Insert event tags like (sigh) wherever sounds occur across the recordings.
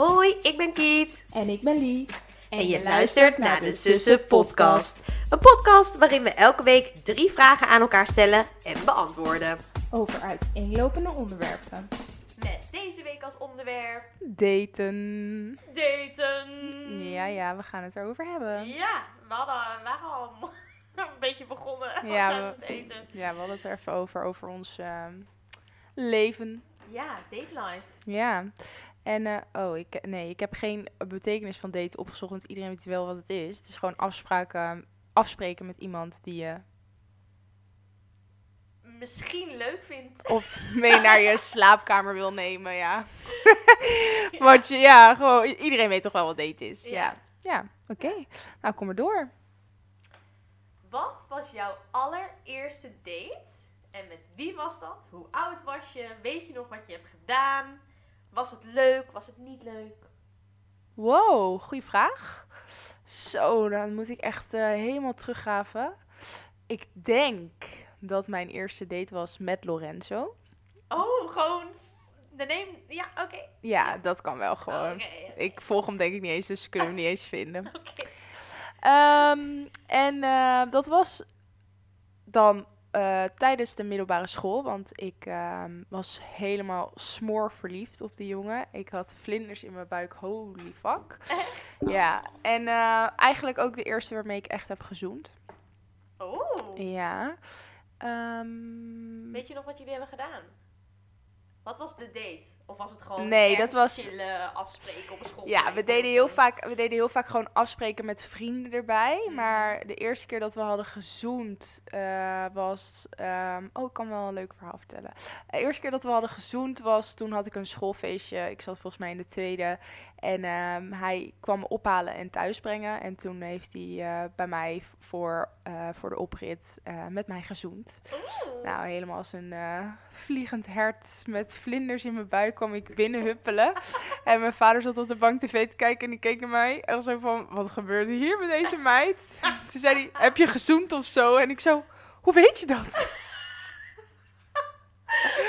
Hoi, ik ben Kiet. En ik ben Lie. En je luistert naar de Zussen Podcast. Een podcast waarin we elke week drie vragen aan elkaar stellen en beantwoorden. Over uiteenlopende onderwerpen. Met deze week als onderwerp Daten. daten. Ja, ja, we gaan het erover hebben. Ja, we, hadden, we waren al (laughs) een beetje begonnen Ja, (laughs) we- eten. Ja, we hadden het er even over, over ons ehm, leven. Ja, date life. Ja. En, eh, oh, ik, nee, ik heb geen betekenis van daten opgezocht, want iedereen weet wel wat het is. Het is gewoon afspraken, afspreken met iemand die je Misschien leuk vindt. of mee naar je (laughs) slaapkamer wil nemen, (laughs) ja. Want je, ja, gewoon, iedereen weet toch wel wat date is. Ja. Ja, ja, oké. Nou, kom maar door. Wat was jouw allereerste date? En met wie was dat? Hoe oud was je? Weet je nog wat je hebt gedaan? Was het leuk? Was het niet leuk? Wow, goede vraag. Zo, dan moet ik echt eh, helemaal teruggraven. Ik denk dat mijn eerste date was met Lorenzo. Oh, gewoon de neem. Ja, oké. Ja, dat kan wel gewoon. Oké. Ik volg hem denk ik niet eens, dus kunnen we hem niet eens vinden. (laughs) Oké. Ehm, en eh, dat was dan eh, tijdens de middelbare school, want ik ehm, was helemaal smoorverliefd op die jongen. Ik had vlinders in mijn buik, holy fuck. Echt? Ja, en eh, eigenlijk ook de eerste waarmee ik echt heb gezoend. Oh. Ja. Ehm, Weet je nog wat jullie hebben gedaan? Wat was de date? Of was het gewoon Nee, dat was- chillen, afspreken op een school? ja, we deden, heel vaak, we deden heel vaak gewoon afspreken met vrienden erbij. Mhm. Maar de eerste keer dat we hadden gezoend eh, was... ehm, oh, ik kan wel een leuk verhaal vertellen. De eerste keer dat we hadden gezoend was... Toen had ik een schoolfeestje. Ik zat volgens mij in de tweede. En ehm, hij kwam me ophalen en thuisbrengen. En toen heeft hij eh, bij mij voor, eh, voor de oprit met mij gezoend. Oeh. Nou, helemaal als een vliegend hert met vlinders in mijn buik kwam ik binnenhuppelen. en mijn vader zat op de bank tv te kijken en die keek naar mij. En zo van, wat gebeurt er hier met deze meid? Toen zei hij, heb je gezoend of zo? En ik zo, hoe weet je dat?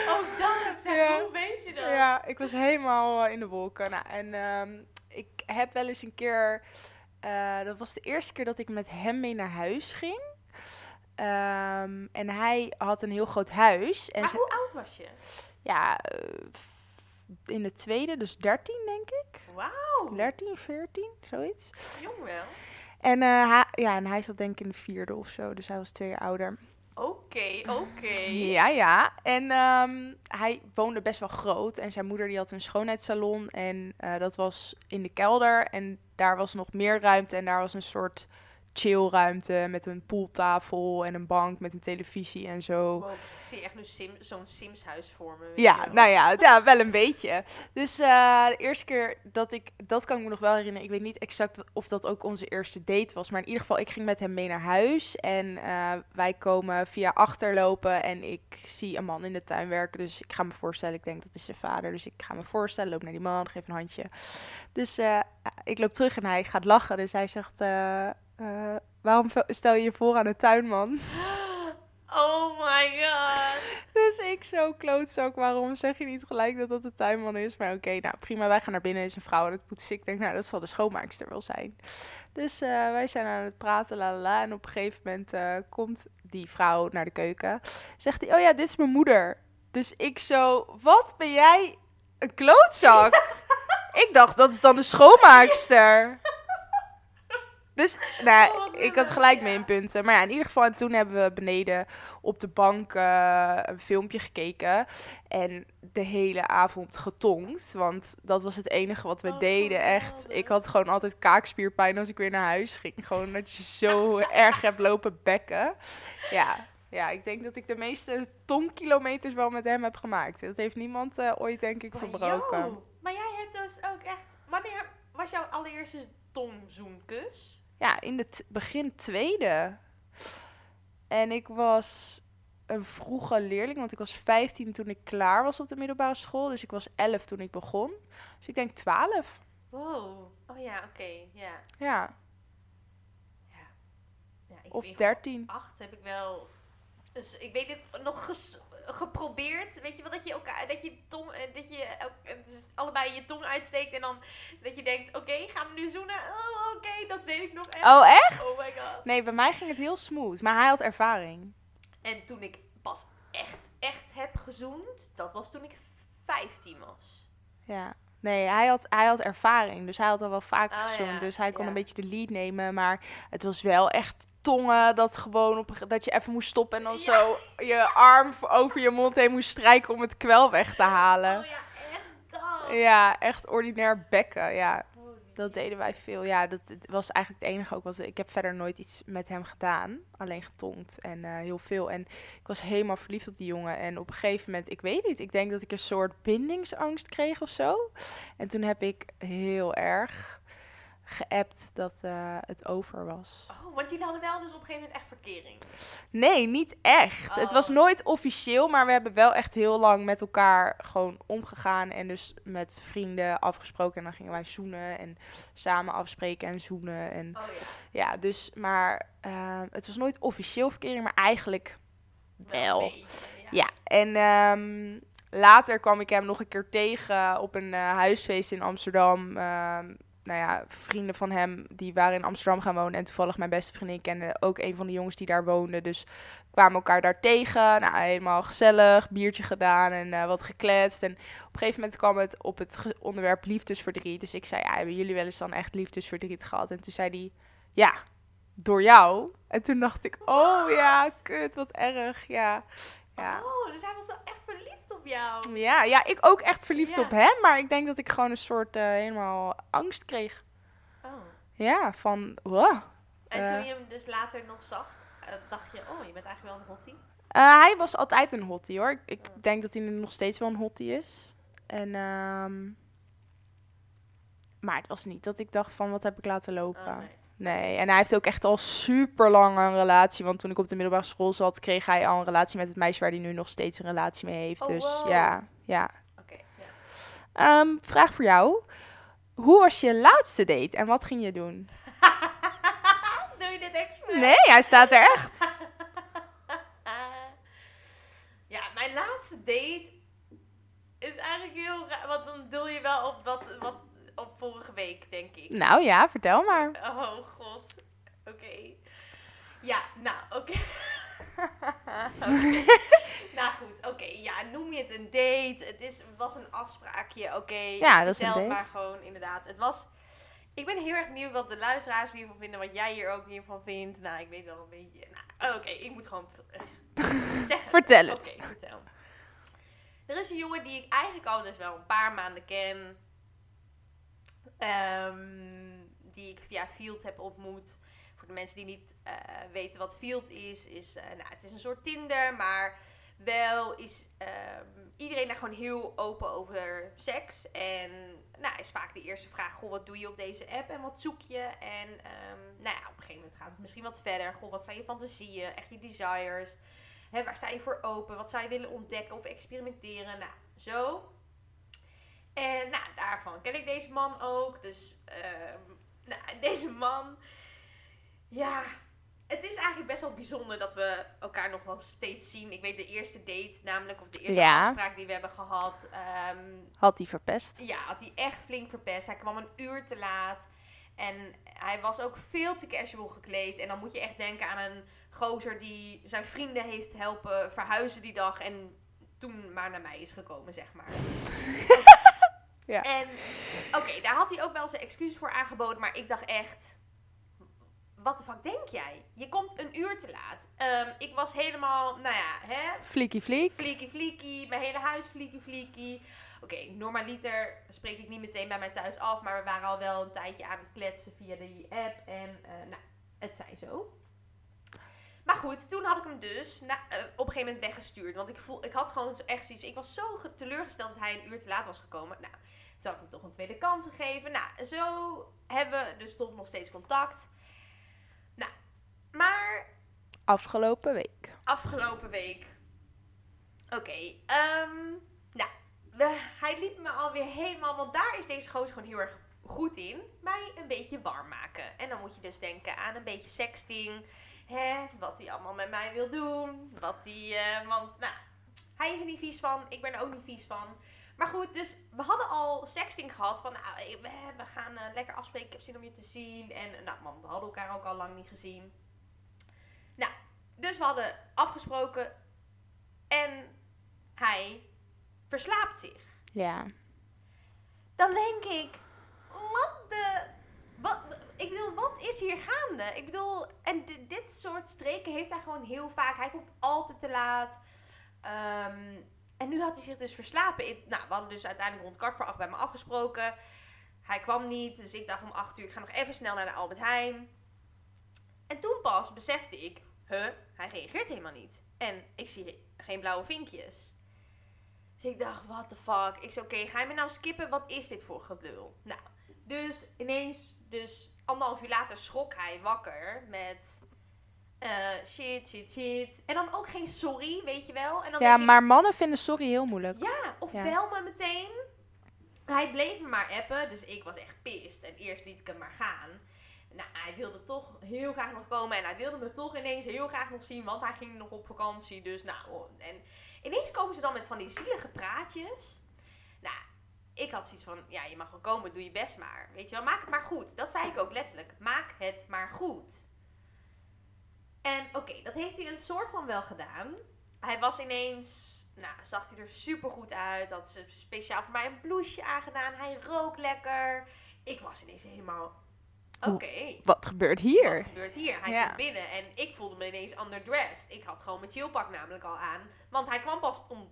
Oh, dat heb ik. Ja. Hoe weet je dat? Ja, ik was helemaal eh, in de wolken. Nou, en ehm, ik heb wel eens een keer, eh, dat was de eerste keer dat ik met hem mee naar huis ging. Ehm, en hij had een heel groot huis. En Maar hoe oud was je? ja, eh, in de tweede, dus 13 denk ik. Wauw. 13, 14, zoiets. Jong wel. En, eh, hij, ja, en hij zat denk ik in de vierde of zo, dus hij was twee jaar ouder. Oké, oké. (laughs) Ja, ja. En ehm, hij woonde best wel groot en zijn moeder die had een schoonheidssalon en eh, dat was in de kelder. En daar was nog meer ruimte en daar was een soort chillruimte met een pooltafel en een bank met een televisie en zo. Wow, ik zie echt nu Sim, zo'n Sims-huis voor me. weet je Ja, nou ja, ja, wel een beetje. Dus eh, de eerste keer dat ik, dat kan ik me nog wel herinneren. Ik weet niet exact of dat ook onze eerste date was. Maar in ieder geval, ik ging met hem mee naar huis. En eh, wij komen via achterlopen en ik zie een man in de tuin werken. Dus ik ga me voorstellen, ik denk dat is zijn vader. Dus ik ga me voorstellen, loop naar die man, geef een handje. Dus eh, ik loop terug en hij gaat lachen. Dus hij zegt, eh, waarom stel je je voor aan de tuinman? (laughs) Oh my god. Dus ik zo klootzak, waarom zeg je niet gelijk dat dat de tuinman is? Maar oké, nou prima, wij gaan naar binnen, is een vrouw en het poets. Ik denk, nou dat zal de schoonmaakster wel zijn. Dus eh, wij zijn aan het praten, la la la. En op een gegeven moment eh, komt die vrouw naar de keuken. Zegt hij, oh ja, dit is mijn moeder. Dus ik zo, wat ben jij een klootzak? (laughs) ik dacht, dat is dan de schoonmaakster. Dus nou, Oh, ik had gelijk mee in punten. Maar ja, in ieder geval, en toen hebben we beneden op de bank eh, een filmpje gekeken. En de hele avond getongd. Want dat was het enige wat we Oh, deden. Echt. geweldig. Ik had gewoon altijd kaakspierpijn als ik weer naar huis ging. Gewoon dat je zo erg hebt lopen bekken. Ja. Ja, ik denk dat ik de meeste tongkilometers wel met hem heb gemaakt. Dat heeft niemand eh, ooit, denk ik, Maar verbroken. yo, Maar jij hebt dus ook echt... Wanneer was jouw allereerste tongzoenkus? Ja, in het begin tweede. En ik was een vroege leerling, want ik was 15 toen ik klaar was op de middelbare school. Dus ik was 11 toen ik begon. Dus ik denk 12. Wow. Oh ja, oké. ja. Ja, ja ik of ben 13. acht heb ik wel. Dus ik weet het nog ges- geprobeerd. Weet je wel dat je elkaar dat je tong, eh, dat je is alle allebei je tong uitsteekt en dan dat je denkt, oké, gaan we nu zoenen? Oh, oké, dat weet ik nog echt. Oh, echt? Oh my god. Nee, bij mij ging het heel smooth. Maar hij had ervaring. En toen ik pas echt, echt heb gezoend, dat was toen ik 15 was. Ja. Nee, hij had, hij had ervaring. Dus hij had al wel vaak Oh, gezoend. ja, Dus hij kon ja. een beetje de lead nemen. Maar het was wel echt tongen dat gewoon op, dat je even moest stoppen en dan Ja. zo je arm over je mond heen moest strijken om het kwel weg te halen. Oh ja, echt dat. Ja, echt ordinair bekken. Ja, Holy dat deden wij veel. Ja, dat, was eigenlijk het enige ook. Was, ik heb verder nooit iets met hem gedaan. Alleen getongd en eh, heel veel. En ik was helemaal verliefd op die jongen. En op een gegeven moment, ik weet niet, ik denk dat ik een soort bindingsangst kreeg of zo. En toen heb ik heel erg geappt dat eh, het over was. Oh, want jullie hadden wel dus op een gegeven moment echt verkering. Nee, niet echt. Het was Oh. nooit officieel, maar we hebben wel echt heel lang met elkaar gewoon omgegaan. En dus met vrienden afgesproken. En dan gingen wij zoenen en samen afspreken en zoenen. En Oh ja. ja, dus, maar eh, het was nooit officieel verkering, maar eigenlijk wel. beetje, Ja, en ehm, later kwam ik hem nog een keer tegen op een eh, huisfeest in Amsterdam. Nou ja, vrienden van hem die waren in Amsterdam gaan wonen. En toevallig mijn beste vriendin kende ook een van de jongens die daar woonde. Dus kwamen elkaar daar tegen. Nou, helemaal gezellig, biertje gedaan en eh, wat gekletst. En op een gegeven moment kwam het op het onderwerp liefdesverdriet. Dus ik zei, ja, hebben jullie wel eens dan echt liefdesverdriet gehad? En toen zei hij, ja, door jou. En toen dacht ik, oh ja, kut, wat erg, ja. Ja. Oh, dus hij was wel echt verliefd op jou. Ja, ja, ik ook echt verliefd Ja. op hem. Maar ik denk dat ik gewoon een soort eh, helemaal angst kreeg. Oh. Ja, van, wow. En Eh. toen je hem dus later nog zag, eh, dacht je, oh, je bent eigenlijk wel een hottie. Eh, hij was altijd een hottie hoor. Ik, ik Oh. denk dat hij nu nog steeds wel een hottie is. En, ehm, maar het was niet dat ik dacht van, wat heb ik laten lopen. Oh, nee. Nee, en hij heeft ook echt al super lang een relatie. Want toen ik op de middelbare school zat, kreeg hij al een relatie met het meisje waar hij nu nog steeds een relatie mee heeft. Oh, dus wow. ja, ja. Oké, ja. Ehm, vraag voor jou. Hoe was je laatste date en wat ging je doen? (laughs) Doe je dit expres? Nee, hij staat er echt. (laughs) ja, mijn laatste date is eigenlijk heel raar. Want dan doe je wel op wat, wat op vorige week, denk ik. Nou ja, vertel maar. Oh god. Oké. Ja, nou, (laughs) oké. Nou goed, oké. Ja, noem je het een date? Het is, was een afspraakje, oké. Ja, dat is een date. maar gewoon, inderdaad. Het was... Ik ben heel erg benieuwd wat de luisteraars hiervan vinden, wat jij hier ook hiervan vindt. Nou, ik weet wel een beetje... Nou, oké, ik moet gewoon (laughs) zeggen. Vertel het. Oké, vertel. Er is een jongen die ik eigenlijk al dus wel een paar maanden ken. Ehm, die ik via Field heb ontmoet. Voor de mensen die niet eh, weten wat Field is, is eh, nou, het is een soort Tinder, maar wel is ehm, iedereen daar gewoon heel open over seks. En nou, is vaak de eerste vraag: Goh, wat doe je op deze app en wat zoek je? En ehm, nou ja, op een gegeven moment gaat het misschien wat verder. Goh, wat zijn je fantasieën, echt je desires? Hè, waar sta je voor open? Wat zou je willen ontdekken of experimenteren? Nou, zo. En nou, daarvan ken ik deze man ook. Dus ehm, nou, (laughs) deze man. Ja, het is eigenlijk best wel bijzonder dat we elkaar nog wel steeds zien. Ik weet de eerste date, namelijk, of de eerste Ja. afspraak die we hebben gehad. ehm, Had hij verpest? ja, had hij echt flink verpest. Hij kwam een uur te laat. En hij was ook veel te casual gekleed. En dan moet je echt denken aan een gozer die zijn vrienden heeft helpen verhuizen die dag. En toen maar naar mij is gekomen, zeg maar. (laughs) Ja. En oké, daar had hij ook wel zijn excuses voor aangeboden. Maar ik dacht echt, wat de fuck denk jij? Je komt een uur te laat. Ehm, ik was helemaal, nou ja, hè, Fliekie fliek. Fliekie fliekie, mijn hele huis fliekie fliekie. Oké, normaliter spreek ik niet meteen bij mij thuis af, maar we waren al wel een tijdje aan het kletsen via die app en eh, nou, het zij zo. Maar goed, toen had ik hem dus na, eh, op een gegeven moment weggestuurd, want ik, voel, ik had gewoon echt zoiets, ik was zo ge- teleurgesteld dat hij een uur te laat was gekomen. Nou, toen had ik hem toch een tweede kans gegeven. Nou, zo hebben we dus toch nog steeds contact. Nou, maar Afgelopen week. afgelopen week. Oké, ehm, nou, we, hij liet me alweer helemaal, want daar is deze gozer gewoon heel erg goed in, mij een beetje warm maken. En dan moet je dus denken aan een beetje sexting, hè, wat hij allemaal met mij wil doen, wat hij, eh, want nou, hij is er niet vies van, ik ben er ook niet vies van. Maar goed, dus we hadden al sexting gehad. Van, nou, we, gaan eh, lekker afspreken. Ik heb zin om je te zien. En eh, nou, man, we hadden elkaar ook al lang niet gezien. Nou, dus we hadden afgesproken. En hij verslaapt zich. Ja. Dan denk ik, wat de... Wat, ik bedoel, wat is hier gaande? Ik bedoel, en di- dit soort streken heeft hij gewoon heel vaak. Hij komt altijd te laat. Ehm, en nu had hij zich dus verslapen. Ik, nou, we hadden dus uiteindelijk rond kwart voor acht bij me afgesproken. Hij kwam niet, dus ik dacht om acht uur, ik ga nog even snel naar de Albert Heijn. En toen pas besefte ik, huh, hij reageert helemaal niet. En ik zie geen blauwe vinkjes. Dus ik dacht, what the fuck. Ik zei, oké, ga je me nou skippen? Wat is dit voor geblul? Nou, dus ineens, dus anderhalf uur later schrok hij wakker met eh, shit, shit, shit. En dan ook geen sorry, weet je wel. En dan Ja, ik, maar mannen vinden sorry heel moeilijk. ja, of Ja. bel me meteen. Hij bleef me maar appen, dus ik was echt pist. En eerst liet ik hem maar gaan. Nou, hij wilde toch heel graag nog komen. En hij wilde me toch ineens heel graag nog zien, want hij ging nog op vakantie. Dus nou, en ineens komen ze dan met van die zielige praatjes. Nou, ik had zoiets van, ja, je mag wel komen, doe je best maar. Weet je wel, maak het maar goed. Dat zei ik ook letterlijk. Maak het maar goed. En oké, dat heeft hij een soort van wel gedaan. Hij was ineens, nou, zag hij er super goed uit. Had ze speciaal voor mij een blouseje aangedaan. Hij rook lekker. Ik was ineens helemaal, oké. Wat gebeurt hier? Wat gebeurt hier? Hij Ja. komt binnen en ik voelde me ineens underdressed. Ik had gewoon mijn chillpak namelijk al aan. Want hij kwam pas om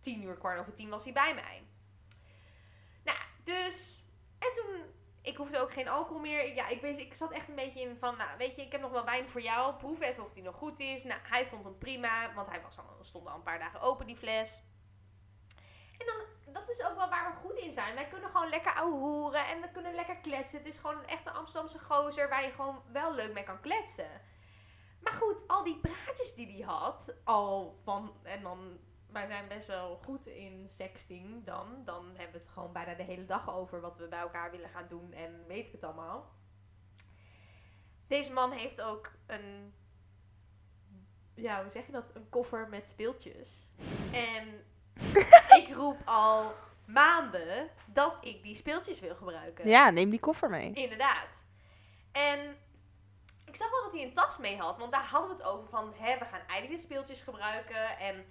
tien uur, kwart over tien was hij bij mij. Nou, dus... En toen... Ik hoefde ook geen alcohol meer. Ja, ik, weet, ik zat echt een beetje in van... Nou, weet je, ik heb nog wel wijn voor jou. Proef even of die nog goed is. Nou, hij vond hem prima. Want hij was al, stond al een paar dagen open, die fles. En dan, dat is ook wel waar we goed in zijn. Wij kunnen gewoon lekker ouwe hoeren en we kunnen lekker kletsen. Het is gewoon een echte Amsterdamse gozer waar je gewoon wel leuk mee kan kletsen. Maar goed, al die praatjes die hij had, al van, en dan, wij zijn best wel goed in sexting dan. Dan hebben we het gewoon bijna de hele dag over wat we bij elkaar willen gaan doen en weet ik het allemaal. Deze man heeft ook een, ja, hoe zeg je dat? Een koffer met speeltjes. En (laughs) ik roep al maanden dat ik die speeltjes wil gebruiken. Ja, neem die koffer mee. Inderdaad. En ik zag wel dat hij een tas mee had, want daar hadden we het over van, hè, we gaan eigenlijk de speeltjes gebruiken en,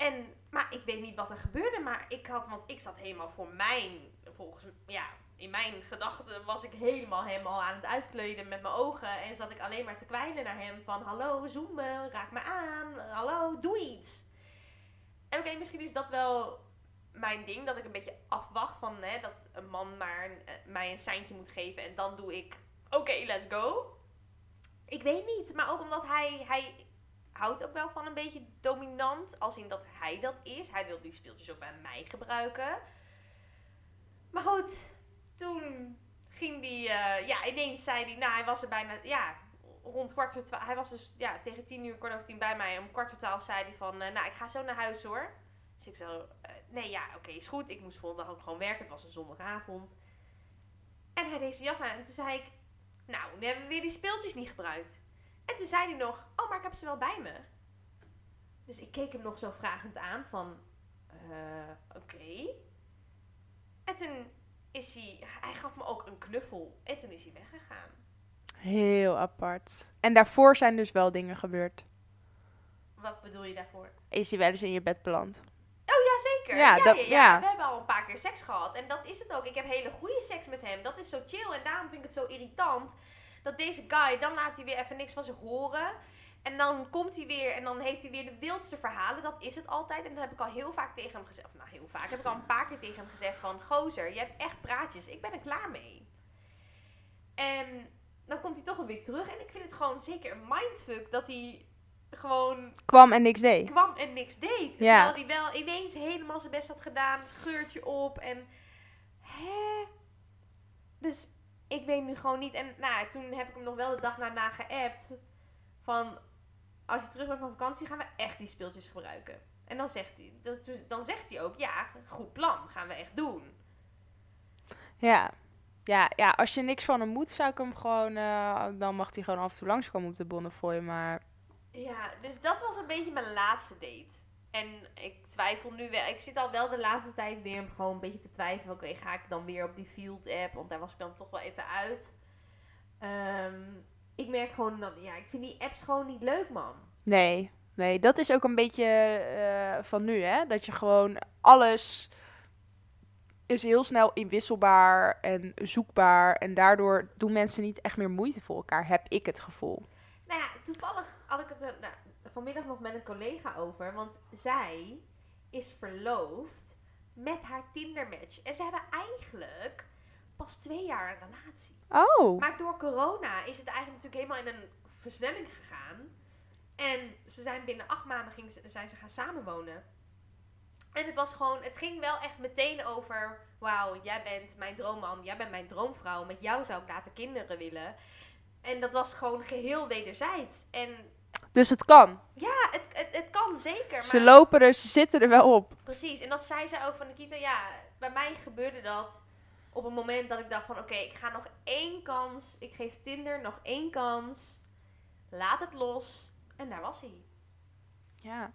en, maar ik weet niet wat er gebeurde, maar ik had, want ik zat helemaal voor mijn, volgens, ja, in mijn gedachten was ik helemaal hem al aan het uitkleden met mijn ogen en zat ik alleen maar te kwijlen naar hem van, hallo, zoem me, raak me aan, hallo, doe iets. En oké, misschien is dat wel mijn ding, dat ik een beetje afwacht van hè, dat een man maar eh, mij een seintje moet geven en dan doe ik, oké, let's go. Ik weet niet, maar ook omdat hij, hij houdt ook wel van een beetje dominant, als in dat hij dat is. Hij wil die speeltjes ook bij mij gebruiken. Maar goed, toen ging die, eh, ja, ineens zei hij, nou, hij was er bijna, ja, rond kwart voor twaalf, hij was dus, ja, tegen tien uur, kwart over tien bij mij. Om kwart voor twaalf zei hij van, eh, nou, ik ga zo naar huis hoor. Dus ik zo, eh, nee, ja, oké, is goed. Ik moest volgende ook gewoon werken. Het was een zondagavond. En hij deed zijn jas aan. En toen zei ik, nou, nu hebben we weer die speeltjes niet gebruikt. En toen zei hij nog, oh, maar ik heb ze wel bij me. Dus ik keek hem nog zo vragend aan van, eh, oké. En toen is hij, hij gaf me ook een knuffel. En toen is hij weggegaan. Heel apart. En daarvoor zijn dus wel dingen gebeurd. Wat bedoel je daarvoor? Is hij wel eens in je bed beland? Oh ja, zeker. Ja, Ja, dat- ja, ja. ja. We hebben al een paar keer seks gehad. En dat is het ook. Ik heb hele goede seks met hem. Dat is zo chill. En daarom vind ik het zo irritant. Dat deze guy, dan laat hij weer even niks van zich horen. En dan komt hij weer en dan heeft hij weer de wildste verhalen. Dat is het altijd. En dat heb ik al heel vaak tegen hem gezegd. Nou, heel vaak. Heb ik al een paar keer tegen hem gezegd van... Gozer, je hebt echt praatjes. Ik ben er klaar mee. En dan komt hij toch weer terug. En ik vind het gewoon zeker een mindfuck dat hij gewoon Kwam en niks deed. kwam en niks deed. Ja. Terwijl hij wel ineens helemaal zijn best had gedaan. Geurtje op en... Hè? Dus ik weet nu gewoon niet. En nou, toen heb ik hem nog wel de dag daarna geappt. Van, als je terug bent van vakantie gaan we echt die speeltjes gebruiken. En dan zegt hij, dus- dan zegt hij ook, ja, goed plan, gaan we echt doen. Ja. Ja, ja, als je niks van hem moet, zou ik hem gewoon... eh, dan mag hij gewoon af en toe langskomen op de Bonnefoy, maar... Ja, dus dat was een beetje mijn laatste date. En ik twijfel nu wel. Ik zit al wel de laatste tijd weer gewoon een beetje te twijfelen. Oké, ga ik dan weer op die Field app? Want daar was ik dan toch wel even uit. Ehm, ik merk gewoon dat, ja, ik vind die apps gewoon niet leuk, man. Nee, nee, dat is ook een beetje eh, van nu, hè? Dat je gewoon alles is heel snel inwisselbaar en zoekbaar. En daardoor doen mensen niet echt meer moeite voor elkaar, heb ik het gevoel. Nou ja, toevallig had ik het er nou, vanmiddag nog met een collega over. Want zij is verloofd met haar Tinder-match. En ze hebben eigenlijk pas twee jaar een relatie. Oh, Maar door corona is het eigenlijk natuurlijk helemaal in een versnelling gegaan. En ze zijn binnen acht maanden ging ze, zijn ze gaan samenwonen. En het was gewoon, het ging wel echt meteen over, wauw, jij bent mijn droomman, jij bent mijn droomvrouw, met jou zou ik later kinderen willen. En dat was gewoon geheel wederzijds. En dus het kan. ja, het, het, het kan zeker. Ze Maar lopen er, ze zitten er wel op. Precies, en dat zei ze ook van Nikita. Ja, bij mij gebeurde dat op het moment dat ik dacht van... Oké, ik ga nog één kans. Ik geef Tinder nog één kans. Laat het los. En daar was hij. Ja.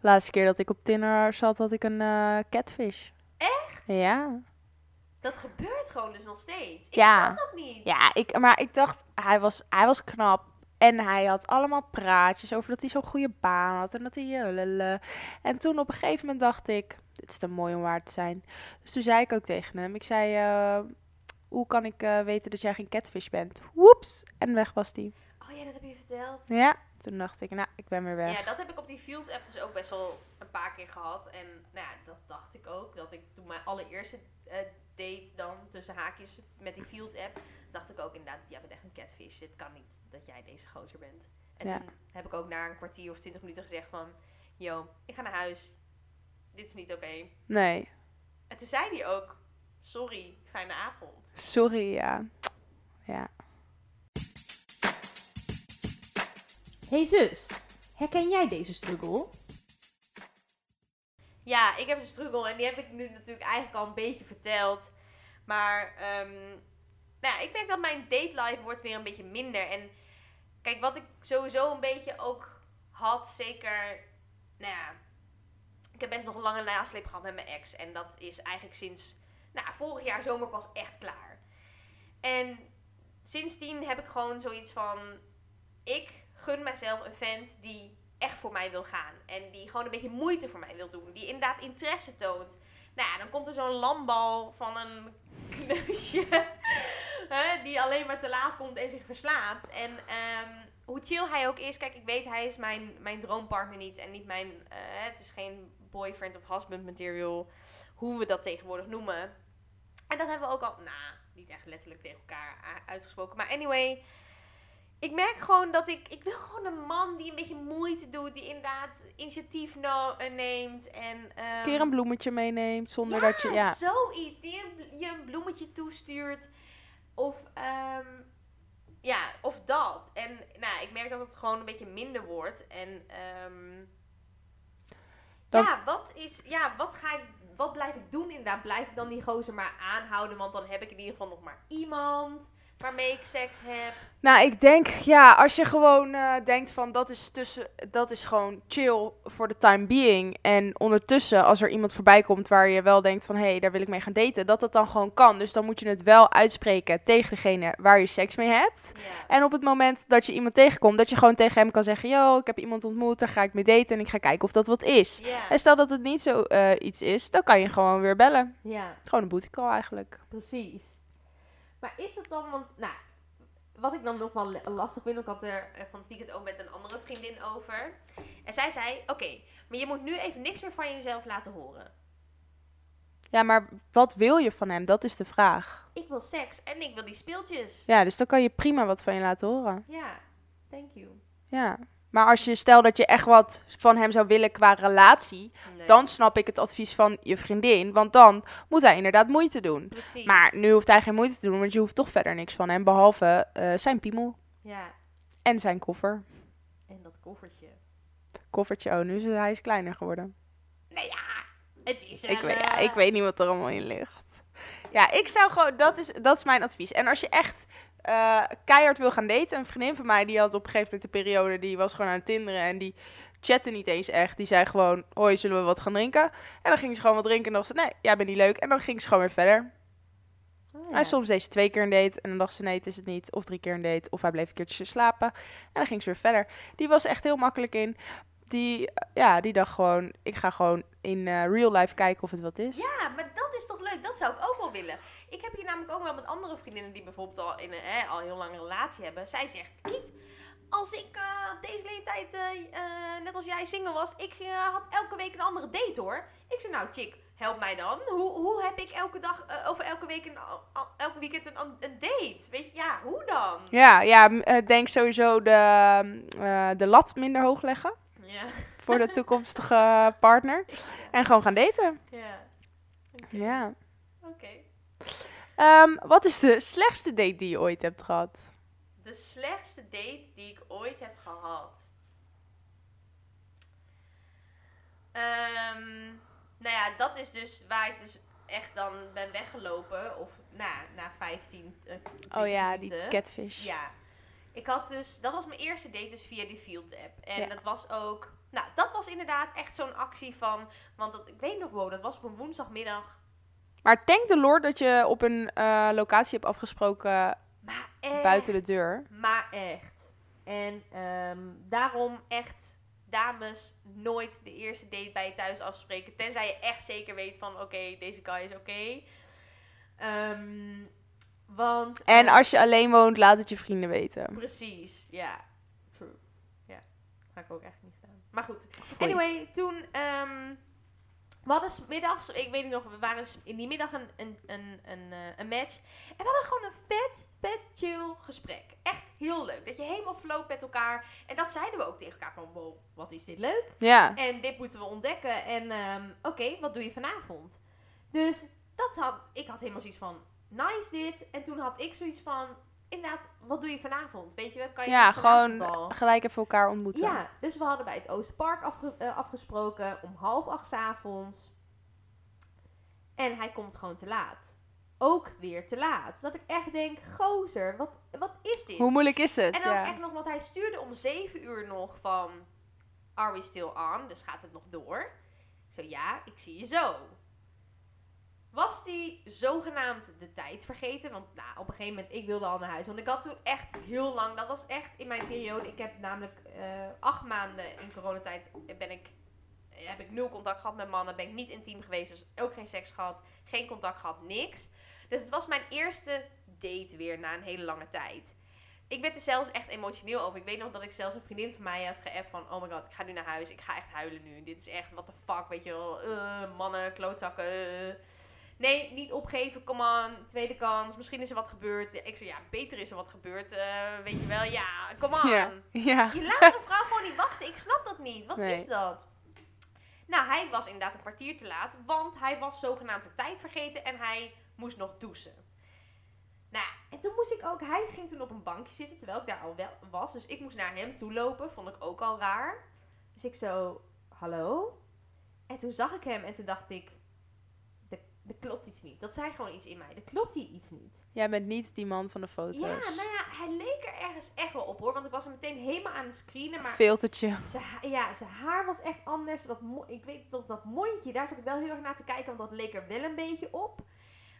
Laatste keer dat ik op Tinder zat, had ik een eh, catfish. Echt? Ja. Dat gebeurt gewoon dus nog steeds. Ik Ja. snap dat niet. Ja, ik, maar ik dacht, hij was, hij was knap. En hij had allemaal praatjes over dat hij zo'n goede baan had. En dat hij... eh. En toen op een gegeven moment dacht ik, dit is te mooi om waar te zijn. Dus toen zei ik ook tegen hem, ik zei, eh, hoe kan ik eh, weten dat jij geen catfish bent? Woeps! En weg was hij. Oh ja, dat heb je verteld. Ja, toen dacht ik, nou, ik ben weer weg. Ja, dat heb ik op die Field app dus ook best wel een paar keer gehad. En nou ja, dat dacht ik ook. Dat ik toen mijn allereerste eh, date dan, tussen haakjes, met die Field app, dacht ik ook inderdaad, jij bent echt een catfish. Dit kan niet dat jij deze gozer bent. En Ja. toen heb ik ook na een kwartier of twintig minuten gezegd van, yo, ik ga naar huis. Dit is niet oké. Nee, En toen zei hij ook, sorry, fijne avond. sorry, ja. Ja. Hey zus, herken jij deze struggle? Ja, ik heb een struggle en die heb ik nu natuurlijk eigenlijk al een beetje verteld. Maar ehm, nou ja, ik merk dat mijn date life wordt weer een beetje minder. En kijk, wat ik sowieso een beetje ook had, zeker, nou ja, ik heb best nog een lange nasleep gehad met mijn ex. En dat is eigenlijk sinds, nou, vorig jaar zomer pas echt klaar. En sindsdien heb ik gewoon zoiets van, ik gun mezelf een vent die echt voor mij wil gaan. En die gewoon een beetje moeite voor mij wil doen. Die inderdaad interesse toont. Nou ja, dan komt er zo'n lambal van een kneusje. (laughs) die alleen maar te laat komt en zich verslaapt. En ehm, hoe chill hij ook is. Kijk, ik weet hij is mijn, mijn droompartner niet. En niet mijn... eh, het is geen boyfriend of husband material. Hoe we dat tegenwoordig noemen. En dat hebben we ook al... Nou, niet echt letterlijk tegen elkaar a- uitgesproken. Maar anyway... Ik merk gewoon dat ik... Ik wil gewoon een man die een beetje moeite doet. Die inderdaad initiatief no- eh, neemt. En... ehm, Een keer een bloemetje meeneemt zonder ja, dat je... Ja, zoiets. Die een, je een bloemetje toestuurt. Of, ehm, ja, of dat. En nou, ik merk dat het gewoon een beetje minder wordt. En, ehm, ja, wat is, ja, wat ga ik, wat blijf ik doen inderdaad? Blijf ik dan die gozer maar aanhouden? Want dan heb ik in ieder geval nog maar iemand waarmee ik seks heb. Nou, ik denk, ja, als je gewoon eh, denkt van dat is, tussen, dat is gewoon chill voor de time being. En ondertussen, als er iemand voorbij komt waar je wel denkt van hé, hey, daar wil ik mee gaan daten, dat dat dan gewoon kan. Dus dan moet je het wel uitspreken tegen degene waar je seks mee hebt. Ja. En op het moment dat je iemand tegenkomt, dat je gewoon tegen hem kan zeggen: Yo, ik heb iemand ontmoet, daar ga ik mee daten en ik ga kijken of dat wat is. Ja. En stel dat het niet zo eh, iets is, dan kan je gewoon weer bellen. ja. Gewoon een booty call eigenlijk. Precies. Maar is dat dan, want, nou, wat ik dan nog wel lastig vind, ik had er eh, van het weekend ook met een andere vriendin over. En zij zei, oké, maar je moet nu even niks meer van jezelf laten horen. Ja, maar wat wil je van hem? Dat is de vraag. Ik wil seks en ik wil die speeltjes. Ja, dus dan kan je prima wat van je laten horen. Ja, thank you. Ja. Maar als je stel dat je echt wat van hem zou willen qua relatie, Nee. dan snap ik het advies van je vriendin. Want dan moet hij inderdaad moeite doen. Precies. Maar nu hoeft hij geen moeite te doen, want je hoeft toch verder niks van hem. Behalve eh, zijn piemel Ja, en zijn koffer. en dat koffertje. Koffertje, oh, nu is hij is kleiner geworden. Nou ja, het is Ik weet, ja, ik weet niet wat er allemaal in ligt. Ja, ik zou gewoon, dat is, dat is mijn advies. En als je echt eh, keihard wil gaan daten, een vriendin van mij, die had op een gegeven moment een periode, die was gewoon aan het tinderen en die, chatte niet eens echt. Die zei gewoon, hoi, zullen we wat gaan drinken? En dan ging ze gewoon wat drinken en dan dacht ze, nee, jij bent niet leuk. En dan ging ze gewoon weer verder. Oh, En soms deed ze twee keer een date en dan dacht ze, nee, het is het niet. Of drie keer een date, of hij bleef een keertje slapen. En dan ging ze weer verder. Die was echt heel makkelijk in. Die, eh, ja, die dacht gewoon, ik ga gewoon in eh, real life kijken of het wat is. Ja, maar dat is toch leuk? Dat zou ik ook wel willen. Ik heb hier namelijk ook wel met andere vriendinnen die bijvoorbeeld al, in een, hè, al heel lang een relatie hebben. Zij zegt, Kiet, als ik eh, op deze leeftijd, eh, eh, net als jij single was, ik had elke week een andere date hoor. Ik zei, nou chick, help mij dan. Hoe, hoe heb ik elke dag, over elke week, een, elke weekend een, een date? Weet je, ja, hoe dan? Ja, ja, denk sowieso de, eh, de lat minder hoog leggen Ja. voor de (laughs) toekomstige partner. En gewoon gaan daten. Ja. Ja. Oké. Ehm, wat is de slechtste date die je ooit hebt gehad? De slechtste date die ik ooit heb gehad. Ehm, nou ja, dat is dus waar ik dus echt dan ben weggelopen. Of nou, na 15, eh, 20 Oh ja, die catfish. Ja. Ik had dus, dat was mijn eerste date dus via die Field app. En Ja. dat was ook, nou dat was inderdaad echt zo'n actie van, want dat, ik weet nog wel, dat was op een woensdagmiddag. Maar thank de Lord dat je op een eh, locatie hebt afgesproken Maar echt. buiten de deur. Maar echt. En ehm, daarom echt, dames, nooit de eerste date bij je thuis afspreken. Tenzij je echt zeker weet van, oké, deze guy is oké. Ehm, want... En eh, als je alleen woont, laat het je vrienden weten. Precies, ja. True. Ja, had ik ook echt niet gedaan. Maar goed. Anyway, toen... ehm we hadden middags, ik weet niet nog, we waren in die middag een, een, een, een, eh, een match. En we hadden gewoon een vet, vet chill gesprek. Echt heel leuk. Dat je helemaal floot met elkaar. En dat zeiden we ook tegen elkaar van, wow, wat is dit leuk. Ja. En dit moeten we ontdekken. En ehm, oké, wat doe je vanavond? Dus dat had, ik had helemaal zoiets van, nice dit. En toen had ik zoiets van, inderdaad, wat doe je vanavond? Weet je, wel, kan je Ja, gewoon al? gelijk even elkaar ontmoeten. Ja, dus we hadden bij het Oosterpark afge- eh, afgesproken om half acht 's avonds. En hij komt gewoon te laat. Ook weer te laat. Dat ik echt denk, gozer, wat, wat is dit? Hoe moeilijk is het? En dan Ja. echt nog, want hij stuurde om 7 uur nog van, are we still on? Dus gaat het nog door? Zo, ja, ik zie je zo. Was die zogenaamd de tijd vergeten? Want nou, op een gegeven moment, ik wilde al naar huis. Want ik had toen echt heel lang, dat was echt in mijn periode. Ik heb namelijk eh, acht maanden in coronatijd ben ik, heb ik nul contact gehad met mannen. Ben ik niet intiem geweest, dus ook geen seks gehad. Geen contact gehad, niks. Dus het was mijn eerste date weer na een hele lange tijd. Ik werd er zelfs echt emotioneel over. Ik weet nog dat ik zelfs een vriendin van mij had geappt van... Oh my god, ik ga nu naar huis. Ik ga echt huilen nu. Dit is echt, what the fuck, weet je wel. eh, mannen, klootzakken. eh. Nee, niet opgeven, come on. Tweede kans. Misschien is er wat gebeurd. Ik zei, ja, beter is er wat gebeurd. eh, weet je wel, ja, come on. Ja. ja. Je laat een vrouw gewoon niet wachten. Ik snap dat niet. Wat Nee. is dat? Nou, hij was inderdaad een kwartier te laat. Want hij was zogenaamd de tijd vergeten. En hij moest nog douchen. Nou, en toen moest ik ook... Hij ging toen op een bankje zitten. Terwijl ik daar al wel was. Dus ik moest naar hem toe lopen. Vond ik ook al raar. Dus ik zo... Hallo? En toen zag ik hem. En toen dacht ik... Er, klopt iets niet. Dat zei gewoon iets in mij. Er klopt hier iets niet. Jij bent niet die man van de foto's. Ja, nou ja, hij leek er ergens echt wel op hoor. Want ik was er meteen helemaal aan het screenen. Maar Filtertje. zijn, ja, zijn haar was echt anders. Dat ik weet dat dat mondje, daar zat ik wel heel erg naar te kijken. Want dat leek er wel een beetje op.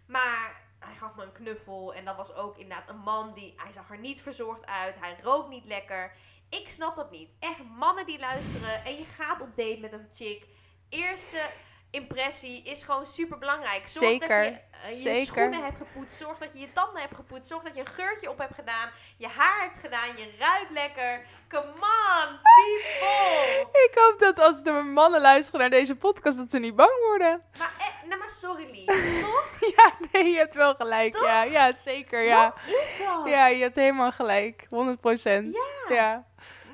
Maar hij gaf me een knuffel. En dat was ook inderdaad een man die... Hij zag er niet verzorgd uit. Hij rook niet lekker. Ik snap dat niet. Echt mannen die luisteren. En je gaat op date met een chick. Eerste impressie is gewoon super belangrijk. Zorg Zeker, dat je eh, je zeker. schoenen hebt gepoetst. Zorg dat je je tanden hebt gepoetst. Zorg dat je een geurtje op hebt gedaan. Je haar hebt gedaan. Je ruikt lekker. Come on, people. Ik hoop dat als de mannen luisteren naar deze podcast, dat ze niet bang worden. Maar, eh, nou maar sorry lief. (laughs) Toch? Ja, nee, je hebt wel gelijk. Ja, ja zeker. Ja. Wat is dat? ja, je hebt helemaal gelijk. 100 procent. Ja. ja.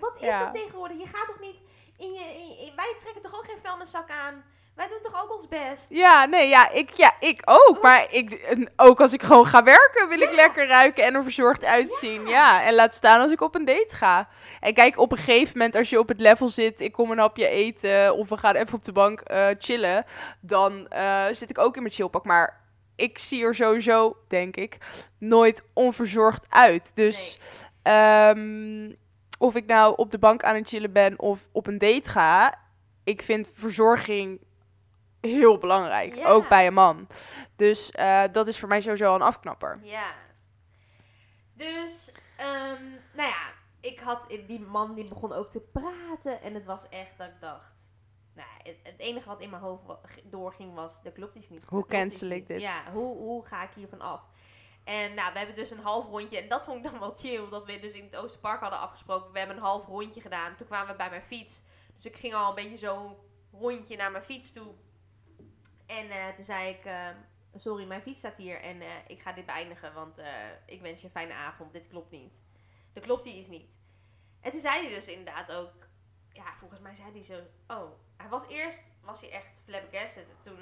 Wat is Ja. dat tegenwoordig? Je gaat toch niet in je, in- in- wij trekken toch ook geen vuilniszak aan? Wij doen toch ook ons best? Ja, nee, ja, ik, ja, ik ook. Maar ik, ook als ik gewoon ga werken, wil ik lekker ruiken en er verzorgd uitzien. Ja. en laat staan als ik op een date ga. En kijk, op een gegeven moment, als je op het level zit, ik kom een hapje eten of we gaan even op de bank eh, chillen, dan eh, zit ik ook in mijn chillpak. Maar ik zie er sowieso, denk ik, nooit onverzorgd uit. Dus, ehm, of ik nou op de bank aan het chillen ben of op een date ga, ik vind verzorging heel belangrijk. Ja. Ook bij een man. Dus eh, dat is voor mij sowieso al een afknapper. Ja. Dus, ehm, nou ja, ik had, die man die begon ook te praten en het was echt dat ik dacht, nou, het, het enige wat in mijn hoofd doorging was, dat klopt iets niet. Hoe iets cancel ik niet. dit? Ja, hoe, hoe ga ik hiervan af? En nou, we hebben dus een half rondje, en dat vond ik dan wel chill, dat we dus in het Oosterpark hadden afgesproken. We hebben een half rondje gedaan, toen kwamen we bij mijn fiets. Dus ik ging al een beetje zo'n rondje naar mijn fiets toe. En eh, toen zei ik, eh, sorry, mijn fiets staat hier en eh, ik ga dit beëindigen, want ik wens je een fijne avond, dit klopt niet. Dat klopt die is niet. En toen zei hij dus inderdaad ook, ja, volgens mij zei hij zo, oh, hij was eerst, was hij echt flabbergasted. En toen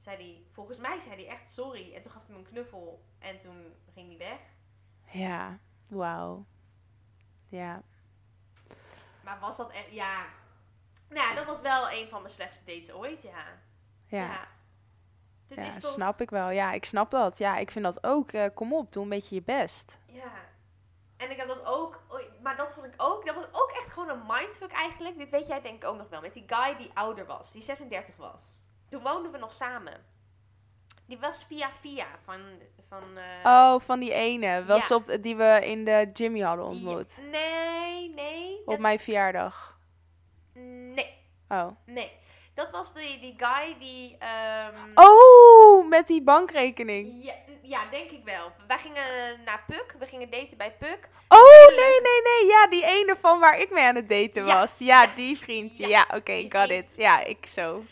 zei hij, volgens mij zei hij echt sorry. En toen gaf hij me een knuffel en toen ging hij weg. Ja, wauw. Ja. Maar was dat echt, ja, nou dat was wel een van mijn slechtste dates ooit, ja. Ja, Dit ja, is toch, snap ik wel. Ja, ik snap dat. Ja, ik vind dat ook. eh, kom op, doe een beetje je best. Ja. En ik had dat ook, maar dat vond ik ook, dat was ook echt gewoon een mindfuck eigenlijk. Dit weet jij denk ik ook nog wel. Met die guy die ouder was, die 36 was. Toen woonden we nog samen. Die was via via van, van eh, Oh, van die ene. Was Ja. op, die we in de Jimmy hadden ontmoet. ja, nee, nee. Op dat- mijn verjaardag. nee, Oh. nee. Dat was die, die guy die... ehm, Oh, met die bankrekening. Ja, ja, denk ik wel. Wij gingen naar Puk. We gingen daten bij Puk. Oh, nee, nee, nee. Ja, die ene van waar ik mee aan het daten Ja. was. Ja, die vriend. Ja, Ja, oké, got vriend. it. Ja, ik zo.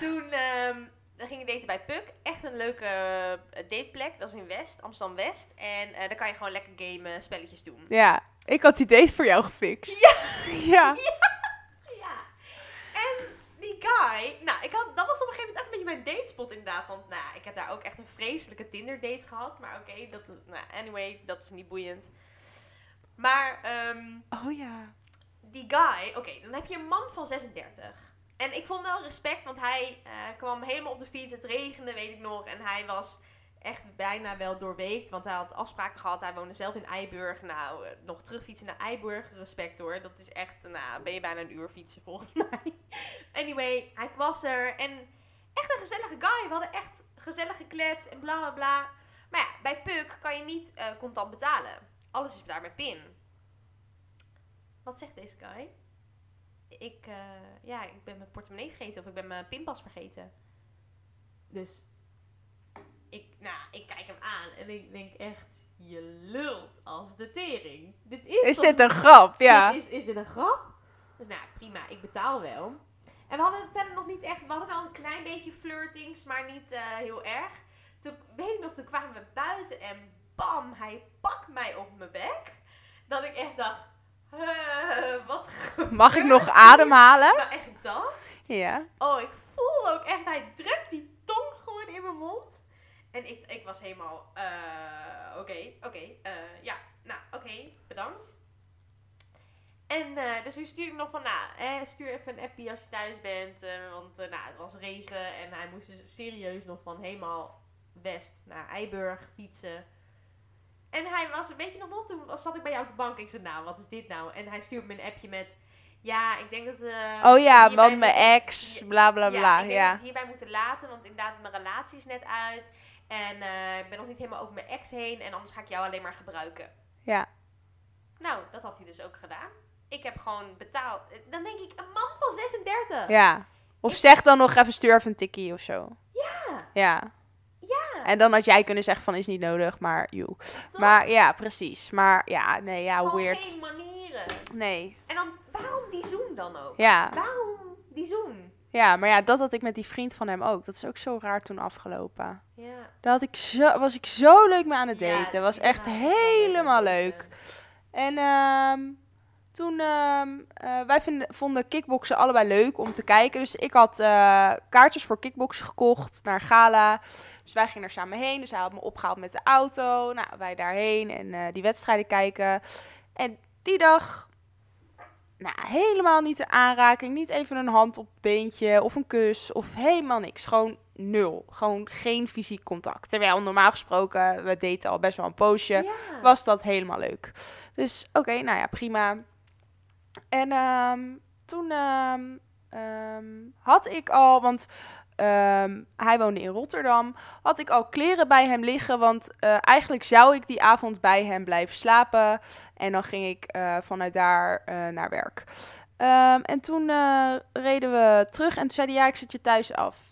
Toen ehm, we gingen daten bij Puk. Echt een leuke eh, dateplek. Dat is in West, Amsterdam West. En eh, daar kan je gewoon lekker gamen, spelletjes doen. Ja, ik had die date voor jou gefixt. Ja. Ja. (laughs) Ja. Guy, nou, ik had, dat was op een gegeven moment echt een beetje mijn datespot inderdaad. Want nou, ik heb daar ook echt een vreselijke Tinder date gehad. Maar oké, dat, nou, anyway, dat is niet boeiend. Maar, ehm, Oh ja. die guy, oké, dan heb je een man van 36. En ik vond wel respect, want hij eh, kwam helemaal op de fiets. Het regende, weet ik nog. En hij was echt bijna wel doorweekt, want hij had afspraken gehad. Hij woonde zelf in Eiburg. Nou, eh, nog terugfietsen naar Eiburg, respect hoor. Dat is echt, nou, ben je bijna een uur fietsen volgens (laughs) mij. anyway, hij was er en echt een gezellige guy. We hadden echt gezellig geklet en bla bla bla. Maar ja, bij Puk kan je niet eh, contant betalen. Alles is daar met pin. Wat zegt deze guy? Ik, eh, ja, ik ben mijn portemonnee vergeten of ik ben mijn pinpas vergeten. Dus ik, nou, ik kijk hem aan en ik denk echt, je lult als de tering. Dit is, Is toch- dit een grap? Ja. Dit is, is dit een grap? Dus nou, prima, ik betaal wel. En we hadden verder nog niet echt, we hadden wel een klein beetje flirtings, maar niet eh, heel erg. Toen, weet ik nog, toen kwamen we buiten en bam, hij pakt mij op mijn bek. Dat ik echt dacht, "Huh, wat Mag ik nog gebeurt hier?" ademhalen? Nou, echt dat. Ja. Oh, ik voelde ook echt, hij drukt die tong gewoon in mijn mond. En ik, ik was helemaal, eh, oké, oké, eh, ja, nou, oké, bedankt. En eh, dus toen stuurde ik nog van, nou, eh, stuur even een appie als je thuis bent. want nou, het was regen en hij moest dus serieus nog van helemaal west naar Eiburg fietsen. En hij was, weet je nog nog, toen zat ik bij jou op de bank. Ik zei, nou, wat is dit nou? En hij stuurt me een appje met, ja, ik denk dat... eh, Oh ja, want mijn ex, Ja, bla bla ja, bla. ik denk dat Ja. we het hierbij moeten laten, want inderdaad, mijn relatie is net uit. En eh, ik ben nog niet helemaal over mijn ex heen. En anders ga ik jou alleen maar gebruiken. Ja. Nou, dat had hij dus ook gedaan. Ik heb gewoon betaald. Dan denk ik, een man van 36. Ja. Of Ik- zeg dan nog even, stuur even een tikkie of zo. Ja, Ja. ja. En dan had jij kunnen zeggen van, is niet nodig, maar joe. Maar ja, precies. Maar ja, nee, ja, Gewoon weird. geen manieren. Nee. En dan, waarom die zoen dan ook? Ja. Waarom die zoen? Ja, maar ja, dat had ik met die vriend van hem ook. Dat is ook zo raar toen afgelopen. Ja. Daar had ik zo, was ik zo leuk mee aan het Ja, daten. was die echt helemaal leuk. En ehm, toen, ehm, eh, wij vinden, vonden kickboksen allebei leuk om te kijken. Dus ik had eh, kaartjes voor kickboksen gekocht naar Gala. Dus wij gingen er samen heen. Dus hij had me opgehaald met de auto. Nou, wij daarheen en eh, die wedstrijden kijken. En die dag nou, helemaal niet de aanraking, niet even een hand op het beentje of een kus of helemaal niks. Gewoon nul. Gewoon geen fysiek contact. Terwijl normaal gesproken, we daten al best wel een poosje, Ja. was dat helemaal leuk. Dus oké, nou ja, prima. En ehm, toen ehm, ehm, had ik al, want ehm, hij woonde in Rotterdam, had ik al kleren bij hem liggen. Want eh, eigenlijk zou ik die avond bij hem blijven slapen. En dan ging ik eh, vanuit daar eh, naar werk. Ehm, en toen reden we terug en toen zei hij, ja, ik zet je thuis af.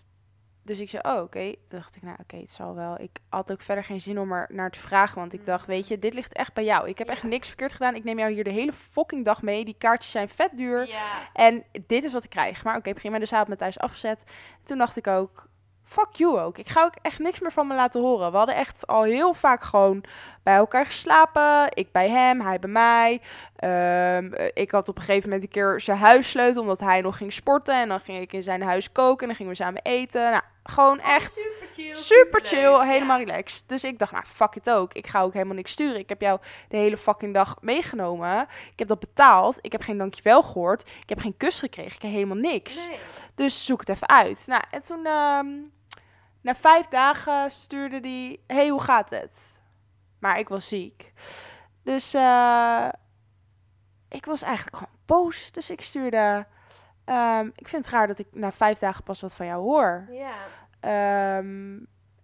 Dus ik zei, oh, oké. Toen dacht ik, nou, oké, het zal wel. Ik had ook verder geen zin om er naar te vragen. Want ik dacht, weet je, dit ligt echt bij jou. Ik heb echt niks verkeerd gedaan. Ik neem jou hier de hele fucking dag mee. Die kaartjes zijn vet duur. Ja. En dit is wat ik krijg. Maar oké, prima. Dus hij had me thuis afgezet. Toen dacht ik ook, fuck you ook. Ik ga ook echt niks meer van me laten horen. We hadden echt al heel vaak gewoon bij elkaar geslapen. Ik bij hem, hij bij mij. Ehm, eh, ik had op een gegeven moment een keer zijn huissleutel, omdat hij nog ging sporten. En dan ging ik in zijn huis koken en dan gingen we samen eten. Nou, gewoon echt Super chill. super chill, helemaal Ja. relaxed. Dus ik dacht, nou, fuck it ook. Ik ga ook helemaal niks sturen. Ik heb jou de hele fucking dag meegenomen. Ik heb dat betaald. Ik heb geen dankjewel gehoord. Ik heb geen kus gekregen. Ik heb helemaal niks. Nee. Dus zoek het even uit. Nou, en toen, ehm, na vijf dagen stuurde die, hey, hoe gaat het? Maar ik was ziek. Dus eh, ik was eigenlijk gewoon boos. Dus ik stuurde, ehm, ik vind het raar dat ik na vijf dagen pas wat van jou hoor. Ja. Ehm,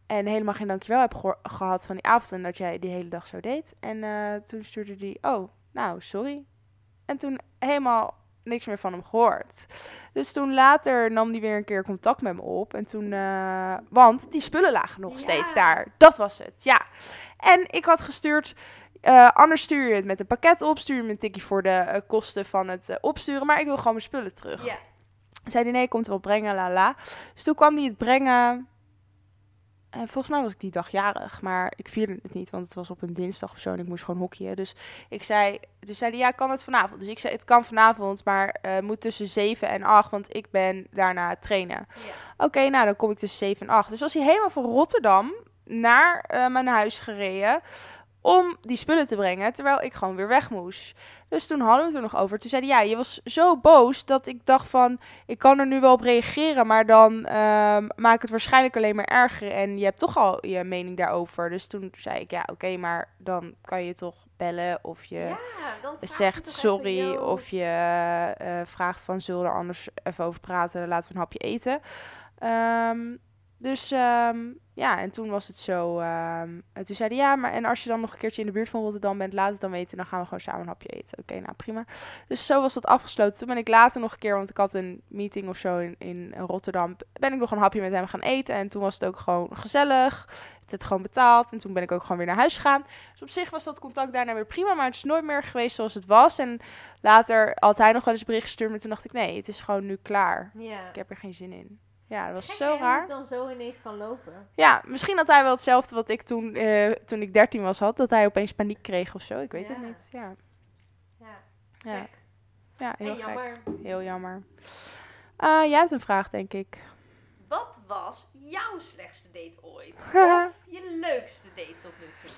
en helemaal geen dankjewel heb gehoor- gehad van die avond en dat jij die hele dag zo deed. En eh, toen stuurde hij, oh, nou, sorry. En toen helemaal niks meer van hem gehoord. Dus toen later nam hij weer een keer contact met me op. En toen, eh, want die spullen lagen nog Ja. steeds daar. Dat was het, ja. En ik had gestuurd, eh, anders stuur je het met een pakket op. Stuur je me een tikje voor de eh, kosten van het opsturen. Maar ik wil gewoon mijn spullen terug. Ja. Zei hij, nee, komt wel brengen, la la. Dus toen kwam hij het brengen. En volgens mij was ik die dag jarig, maar ik vierde het niet, want het was op een dinsdag of zo en ik moest gewoon hockeyen. Dus ik zei, dus zei ja, kan het vanavond? Dus ik zei, het kan vanavond, maar eh moet tussen 7 en 8, want ik ben daarna trainen. Ja. Oké, nou dan kom ik tussen 7 en 8. Dus was hij helemaal van Rotterdam naar eh, mijn huis gereden om die spullen te brengen, terwijl ik gewoon weer weg moest. Dus toen hadden we het er nog over. Toen zei hij, ja, je was zo boos dat ik dacht van, ik kan er nu wel op reageren, maar dan ehm maak ik het waarschijnlijk alleen maar erger. En je hebt toch al je mening daarover. Dus toen zei ik, ja, oké, maar dan kan je toch bellen of je Ja, je zegt sorry even, of je eh, vraagt van zullen we er anders even over praten, laten we een hapje eten. Ehm, dus ehm, ja, en toen was het zo. ehm, en toen zei hij ja, maar en als je dan nog een keertje in de buurt van Rotterdam bent, laat het dan weten. Dan gaan we gewoon samen een hapje eten. Oké, nou prima. Dus zo was dat afgesloten. Toen ben ik later nog een keer, want ik had een meeting of zo in, in Rotterdam, ben ik nog een hapje met hem gaan eten. En toen was het ook gewoon gezellig. Het het gewoon betaald. En toen ben ik ook gewoon weer naar huis gegaan. Dus op zich was dat contact daarna weer prima. Maar het is nooit meer geweest zoals het was. En later had hij nog wel eens bericht gestuurd. Maar toen dacht ik, nee, het is gewoon nu klaar. Ik heb er geen zin in. Ja, dat was Gek, zo raar. het dan zo ineens kan lopen. Ja, misschien had hij wel hetzelfde wat ik toen, eh, toen ik 13 was had. Dat hij opeens paniek kreeg of zo. Ik weet het niet. Ja, Ja. ja. Heel En gek. jammer. Heel jammer. Ah, jij hebt een vraag, denk ik. Wat was jouw slechtste date ooit? (laughs) Of je leukste date tot nu toe?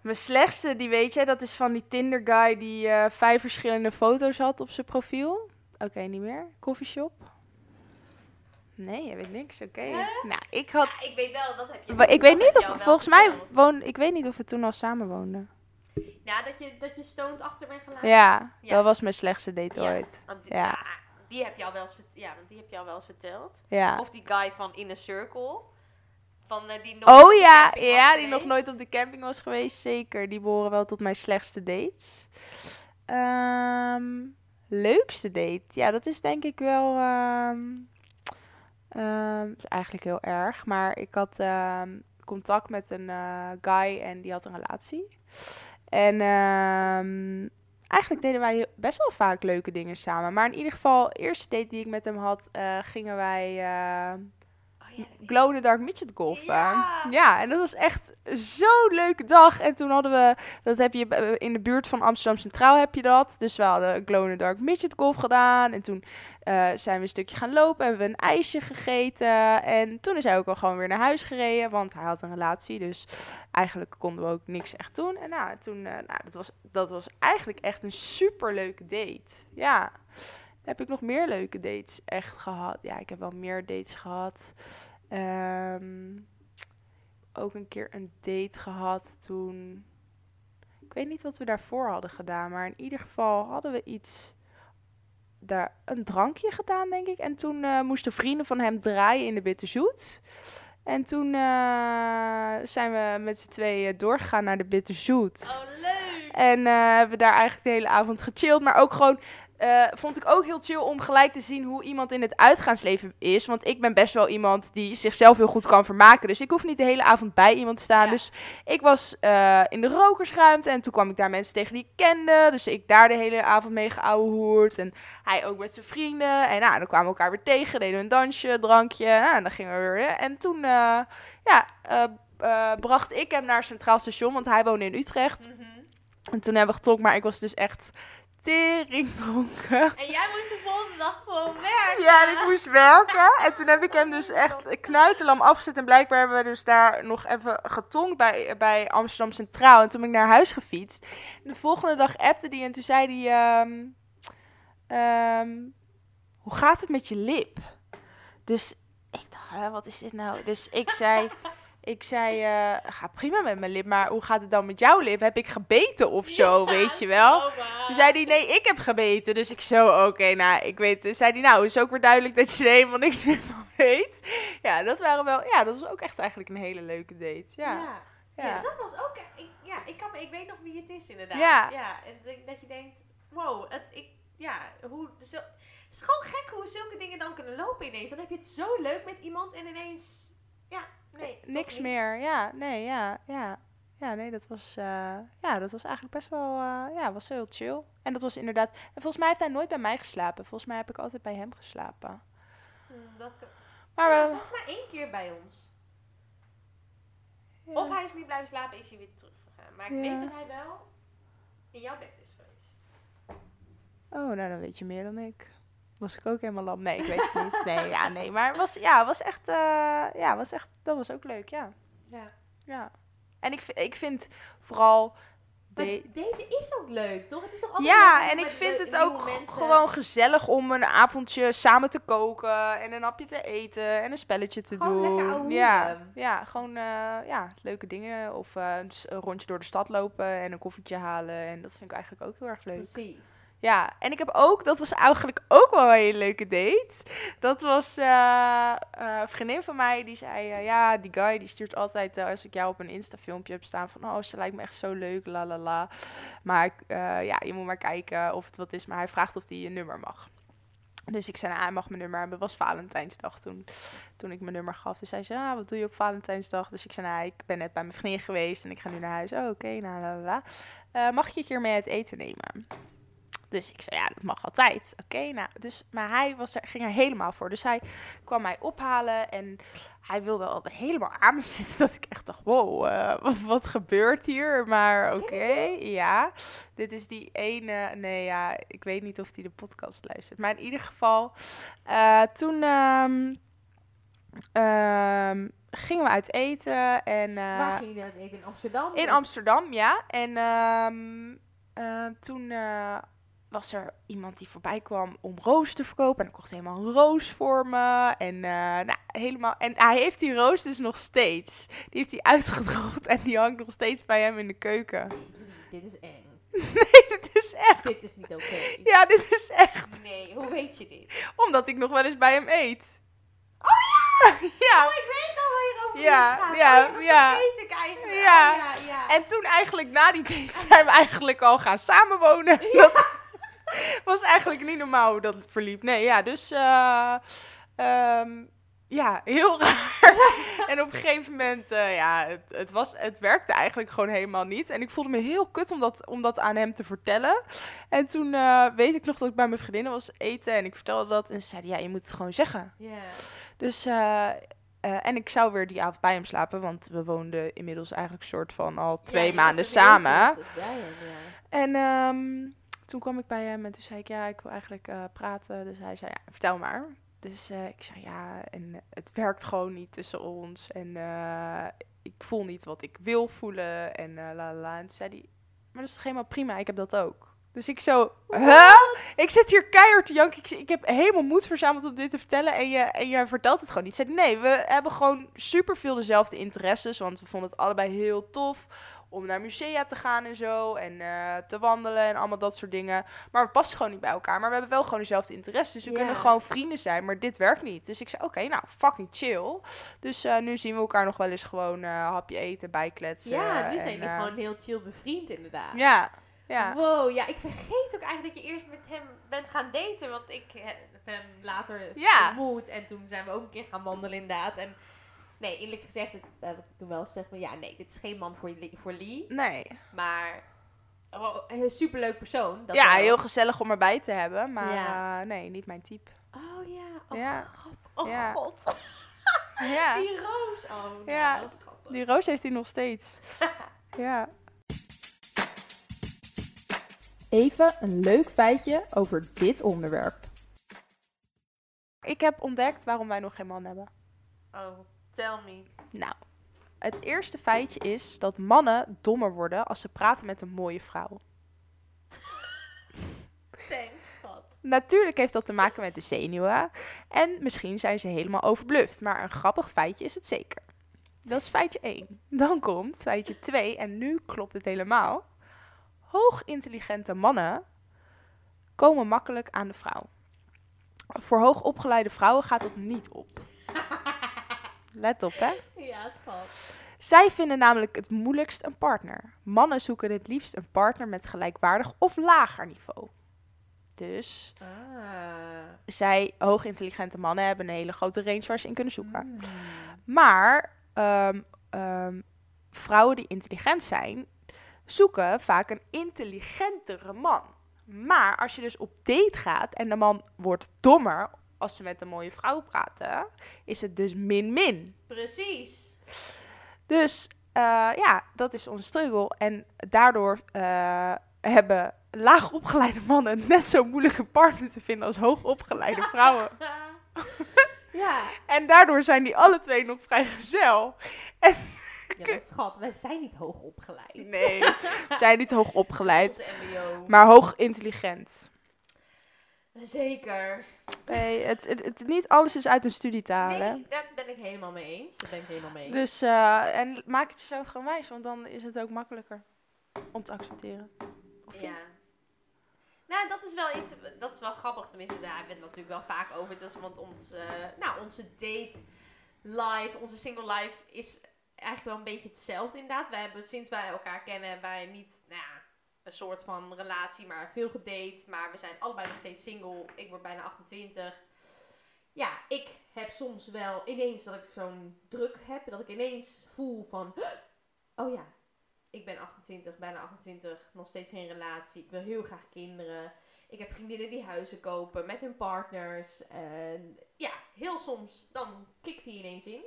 Mijn slechtste, die weet je, dat is van die Tinder guy die eh, vijf verschillende foto's had op zijn profiel. Oké, niet meer. Coffeeshop. Nee, je weet niks. Oké. Nou, ik had. Ja, ik weet wel, dat heb je ik weet niet of. Volgens mij woon. Ik weet niet of we toen al samen woonden. Ja, dat je, dat je stoned achter bent gelaten. Ja, Ja. dat was mijn slechtste date Ja, ooit. die, Ja. die heb je al wel eens, ja, want die heb je al wel eens verteld. Ja. Of die guy van Inner Circle. Van, die Oh ja, ja, die nog geweest. nooit op de camping was geweest. Zeker, die behoren wel tot mijn slechtste dates. Ehm, leukste date? Ja, dat is denk ik wel... ehm, ehm, is eigenlijk heel erg. Maar ik had ehm, contact met een eh, guy en die had een relatie. En ehm, eigenlijk deden wij best wel vaak leuke dingen samen. Maar in ieder geval, de eerste date die ik met hem had, eh, gingen wij... eh, Glow in the Dark Midget golfen. Ja. Ja, en dat was echt zo'n leuke dag. En toen hadden we, dat heb je in de buurt van Amsterdam Centraal heb je dat. Dus we hadden Glow in the Dark Midget golf gedaan. En toen eh, zijn we een stukje gaan lopen, hebben we een ijsje gegeten. En toen is hij ook al gewoon weer naar huis gereden, want hij had een relatie. Dus eigenlijk konden we ook niks echt doen. En nou, toen, eh, nou, dat, was, dat was eigenlijk echt een super leuke date. Ja. Heb ik nog meer leuke dates echt gehad? Ja, ik heb wel meer dates gehad. Ehm, ook een keer een date gehad toen. Ik weet niet wat we daarvoor hadden gedaan, maar in ieder geval hadden we iets. Daar een drankje gedaan, denk ik. En toen eh, moesten vrienden van hem draaien in de Bitterzoet. En toen eh, zijn we met z'n tweeën doorgegaan naar de Bitterzoet. Oh, leuk! En eh, hebben we daar eigenlijk de hele avond gechilled. Maar ook gewoon, eh, vond ik ook heel chill om gelijk te zien hoe iemand in het uitgaansleven is. Want ik ben best wel iemand die zichzelf heel goed kan vermaken. Dus ik hoef niet de hele avond bij iemand te staan. Ja. Dus ik was eh, in de rokersruimte en toen kwam ik daar mensen tegen die ik kende. Dus ik daar de hele avond mee geouwehoerd. En hij ook met zijn vrienden. En nou, dan kwamen we elkaar weer tegen, deden we een dansje, drankje. Nou, en dan gingen we weer. En toen, eh, ja, bracht ik hem naar Centraal Station, want hij woonde in Utrecht. Mhm. En toen hebben we getrokken, maar ik was dus echt tering dronken. En jij moest de volgende dag gewoon werken. Ja, en ik moest werken. En toen heb ik hem dus echt knuitelam afgezet. En blijkbaar hebben we dus daar nog even getongd bij, bij Amsterdam Centraal. En toen ben ik naar huis gefietst. En de volgende dag appte hij en toen zei hij... ehm, ehm, hoe gaat het met je lip? Dus ik dacht, hè, wat is dit nou? Dus ik zei... (laughs) Ik zei, eh ga prima met mijn lip, maar hoe gaat het dan met jouw lip? Heb ik gebeten of zo, weet je wel? Toen zei hij, nee, ik heb gebeten. Dus ik zo, oké, nou, ik weet. Toen zei hij, nou, is ook weer duidelijk dat je er helemaal niks meer van weet. Ja, dat waren wel, ja, dat was ook echt eigenlijk een hele leuke date. Ja, Ja. ja. Ja, dat was ook. Ik, ja, ik, kan, ik weet nog wie het is inderdaad. Ja. ja en dat- dat je denkt, wow, het, ik, ja, hoe, zo, het is gewoon gek hoe zulke dingen dan kunnen lopen ineens. Dan heb je het zo leuk met iemand en ineens, ja, nee. toch Niks niet. meer, ja, nee, ja, ja. Ja, nee, dat was, eh, ja, dat was eigenlijk best wel, eh, ja, was heel chill. En dat was inderdaad, en volgens mij heeft hij nooit bij mij geslapen. Volgens mij heb ik altijd bij hem geslapen. Dat, Maar ja, we, volgens mij één keer bij ons. ja. Of hij is niet blijven slapen, is hij weer teruggegaan. Maar ik Ja. weet dat hij wel in jouw bed is geweest. Oh, nou dan weet je meer dan ik. Was ik ook helemaal lam? Nee, ik weet het niet. Nee, ja, nee. Maar was, ja, was echt, eh, ja, was echt, dat was ook leuk, ja. Ja. ja. En ik, ik vind vooral... De- daten is ook leuk, toch? Het is toch altijd ja, leuk en ik vind het ook mensen- gewoon gezellig om een avondje samen te koken en een hapje te eten en een spelletje te Gewoon lekker doen. ouwehoeren. Ja, ja, gewoon eh, ja, leuke dingen. Of eh, een rondje door de stad lopen en een koffietje halen. En dat vind ik eigenlijk ook heel erg leuk. Precies. Ja, en ik heb ook, dat was eigenlijk ook wel een hele leuke date. Dat was eh, eh, een vriendin van mij, die zei, eh, ja, die guy die stuurt altijd, als ik jou op een Insta-filmpje heb staan, van, oh, ze lijkt me echt zo leuk, la la la. Maar ja, je moet maar kijken of het wat is, maar hij vraagt of hij je nummer mag. Dus ik zei, nou, hij mag mijn nummer hebben. Het was Valentijnsdag toen, toen ik mijn nummer gaf. Dus hij zei, ah, wat doe je op Valentijnsdag? Dus ik zei, nou, ik ben net bij mijn vriendin geweest en ik ga nu naar huis. Oh, oké, nou, la la la. Mag je een keer mee uit eten nemen? Dus ik zei, ja, dat mag altijd. Oké, nou, dus, maar hij was er, ging er helemaal voor. Dus hij kwam mij ophalen en hij wilde al helemaal aan me (laughs) zitten. Dat ik echt dacht, wow, eh, wat, wat gebeurt hier? Maar oké, ja. Dit is die ene, nee ja, ik weet niet of hij de podcast luistert. Maar in ieder geval, eh, toen ehm, ehm, gingen we uit eten en... eh, Waar ging je dat eten? In Amsterdam? in Amsterdam, ja. En ehm, eh, toen was er iemand die voorbij kwam om roos te verkopen. En ik kocht helemaal een roos voor me. En, eh, nou, helemaal, en hij heeft die roos dus nog steeds. Die heeft hij uitgedroogd en die hangt nog steeds bij hem in de keuken. (laughs) Dit is eng. Nee, dit is echt. Dit is niet oké. Ja, dit is echt. Nee, hoe weet je dit? Omdat ik nog wel eens bij hem eet. Oh ja! Ja. Oh, ik weet al waar je over Ja, gaat. ja, oh, dat ja. vergeet ik eigenlijk. Ja. Oh, ja, ja. En toen eigenlijk na die date zijn we eigenlijk al gaan samenwonen. Dat (laughs) was eigenlijk niet normaal hoe dat verliep. Nee, ja, dus eh, ehm, ja, heel (laughs) raar. en op een gegeven moment, eh, ja, het, het, was, het werkte eigenlijk gewoon helemaal niet. En ik voelde me heel kut om dat, om dat aan hem te vertellen. En toen eh, weet ik nog dat ik bij mijn vriendinnen was eten en ik vertelde dat. En ze zeiden, ja, je moet het gewoon zeggen. Ja. Dus eh, eh, en ik zou weer die avond bij hem slapen, want we woonden inmiddels eigenlijk soort van al twee Ja, maanden samen. bij hem, ja. En ehm, toen kwam ik bij hem en toen zei ik, ja, ik wil eigenlijk eh, praten. Dus hij zei, ja, vertel maar. Dus eh, ik zei, ja, en het werkt gewoon niet tussen ons. En eh, ik voel niet wat ik wil voelen. En la la la. En toen zei hij, maar dat is toch helemaal prima, ik heb dat ook. Dus ik zo, huh? Ik zit hier keihard te janken. Ik, ik heb helemaal moed verzameld om dit te vertellen. En je, en je vertelt het gewoon niet. Zei, nee, we hebben gewoon super veel dezelfde interesses. Want we vonden het allebei heel tof om naar musea te gaan en zo. En eh, te wandelen en allemaal dat soort dingen. Maar we passen gewoon niet bij elkaar. Maar we hebben wel gewoon dezelfde interesses. Dus we kunnen gewoon vrienden zijn. Maar dit werkt niet. Dus ik zei, oké, nou, fucking chill. Dus eh, nu zien we elkaar nog wel eens gewoon eh hapje eten, bijkletsen. Ja, nu zijn jullie gewoon heel chill bevriend inderdaad. Ja, ja. Wow, ja, ik vergeet ook eigenlijk dat je eerst met hem bent gaan daten. Want ik heb hem later Ja. ontmoet. En toen zijn we ook een keer gaan wandelen inderdaad. En nee, eerlijk gezegd dat heb ik toen wel gezegd van... Ja, nee, dit is geen man voor, Lee- voor Lee. Nee. Maar een superleuk persoon. Dat ja, wel. heel gezellig om erbij te hebben. Maar Ja. eh, nee, niet mijn type. Oh ja, oh, Ja. grap. oh Ja. god. (laughs) Ja, Die roos. Oh, nou, Ja, dat is schattig. die roos heeft hij nog steeds. (laughs) ja. Even een leuk feitje over dit onderwerp. Ik heb ontdekt waarom wij nog geen man hebben. Oh, tell me. Nou, het eerste feitje is dat mannen dommer worden als ze praten met een mooie vrouw. Thanks, schat. Natuurlijk heeft dat te maken met de zenuwen. En misschien zijn ze helemaal overbluft. Maar een grappig feitje is het zeker. Dat is feitje 1. Dan komt feitje 2. En nu klopt het helemaal. Hoogintelligente mannen komen makkelijk aan de vrouw. Voor hoogopgeleide vrouwen gaat dat niet op. (laughs) Let op, hè? Ja, schat. Zij vinden namelijk het moeilijkst een partner. Mannen zoeken het liefst een partner met gelijkwaardig of lager niveau. Dus Ah. zij, hoogintelligente mannen, hebben een hele grote range waar ze in kunnen zoeken. Mm. Maar ehm, ehm, vrouwen die intelligent zijn, zoeken vaak een intelligentere man. Maar als je dus op date gaat en de man wordt dommer als ze met een mooie vrouw praten, is het dus min-min. Precies. Dus eh, ja, dat is onze struggle. En daardoor eh, hebben laagopgeleide mannen net zo moeilijke partner te vinden als hoogopgeleide vrouwen. (laughs) ja. En daardoor zijn die alle twee nog vrijgezel. En ja, maar schat, wij zijn niet hoog opgeleid. nee, we zijn niet hoog opgeleid, (laughs) maar hoog intelligent. Zeker. Nee, het, het, het- niet alles is uit een studie te halen. Nee, daar ben ik helemaal mee eens. Daar ben ik helemaal mee eens. Dus, eh, en maak het jezelf gewoon wijs, want dan is het ook makkelijker om te accepteren. Of Ja. Nou, dat is wel iets, dat is wel grappig. Tenminste, daar hebben we het natuurlijk wel vaak over. Dat is, want ons, eh, nou, onze date life, onze single life is eigenlijk wel een beetje hetzelfde inderdaad. Wij hebben sinds wij elkaar kennen, wij niet, nou ja, een soort van relatie, maar veel gedate. Maar we zijn allebei nog steeds single. Ik word bijna 28. Ja, ik heb soms wel ineens dat ik zo'n druk heb. Dat ik ineens voel van, (gasps) oh ja, ik ben 28, bijna 28, nog steeds geen relatie. Ik wil heel graag kinderen. Ik heb vriendinnen die huizen kopen met hun partners. En ja, heel soms dan kikt die ineens in.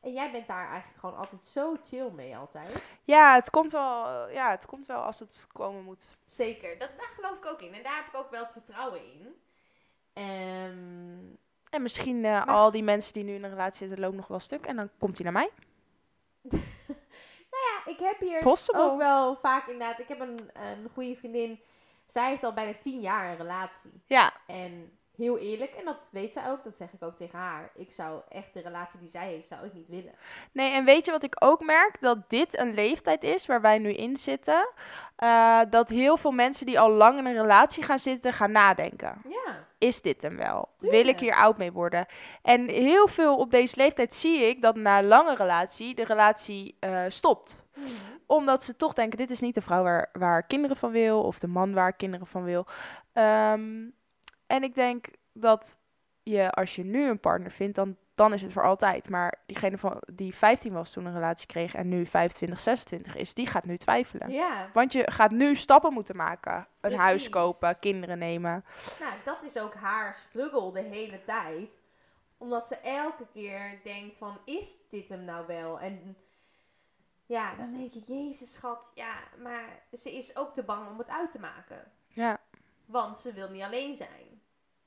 En jij bent daar eigenlijk gewoon altijd zo chill mee altijd. Ja, het komt wel, ja, het komt wel als het komen moet. Zeker, dat, daar geloof ik ook in. En daar heb ik ook wel het vertrouwen in. Ehm, En misschien eh, Maar al die mensen die nu in een relatie zitten, lopen nog wel stuk. En dan komt hij naar mij. (laughs) ja, ik heb hier Possible. ook wel vaak inderdaad... Ik heb een, een goede vriendin. Zij heeft al bijna 10 jaar een relatie. Ja, En heel eerlijk, en dat weet zij ook, dat zeg ik ook tegen haar. Ik zou echt de relatie die zij heeft, zou ik niet willen. nee, en weet je wat ik ook merk? Dat dit een leeftijd is waar wij nu in zitten. eh, dat heel veel mensen die al lang in een relatie gaan zitten, gaan nadenken. Ja. Is dit hem wel? Wil ik hier oud mee worden? En heel veel op deze leeftijd zie ik dat na een lange relatie de relatie eh, stopt. Omdat ze toch denken, dit is niet de vrouw waar, waar kinderen van wil. Of de man waar kinderen van wil. Ehm, en ik denk dat je, als je nu een partner vindt, dan, dan is het voor altijd. Maar diegene van, die 15 was toen een relatie kreeg en nu 25, 26 is, die gaat nu twijfelen. Ja, Want je gaat nu stappen moeten maken. Een huis kopen, kinderen nemen. nou, dat is ook haar struggle de hele tijd. Omdat ze elke keer denkt van, is dit hem nou wel? En ja, dan denk ik, jezus schat, ja, maar ze is ook te bang om het uit te maken. Ja. Want ze wil niet alleen zijn.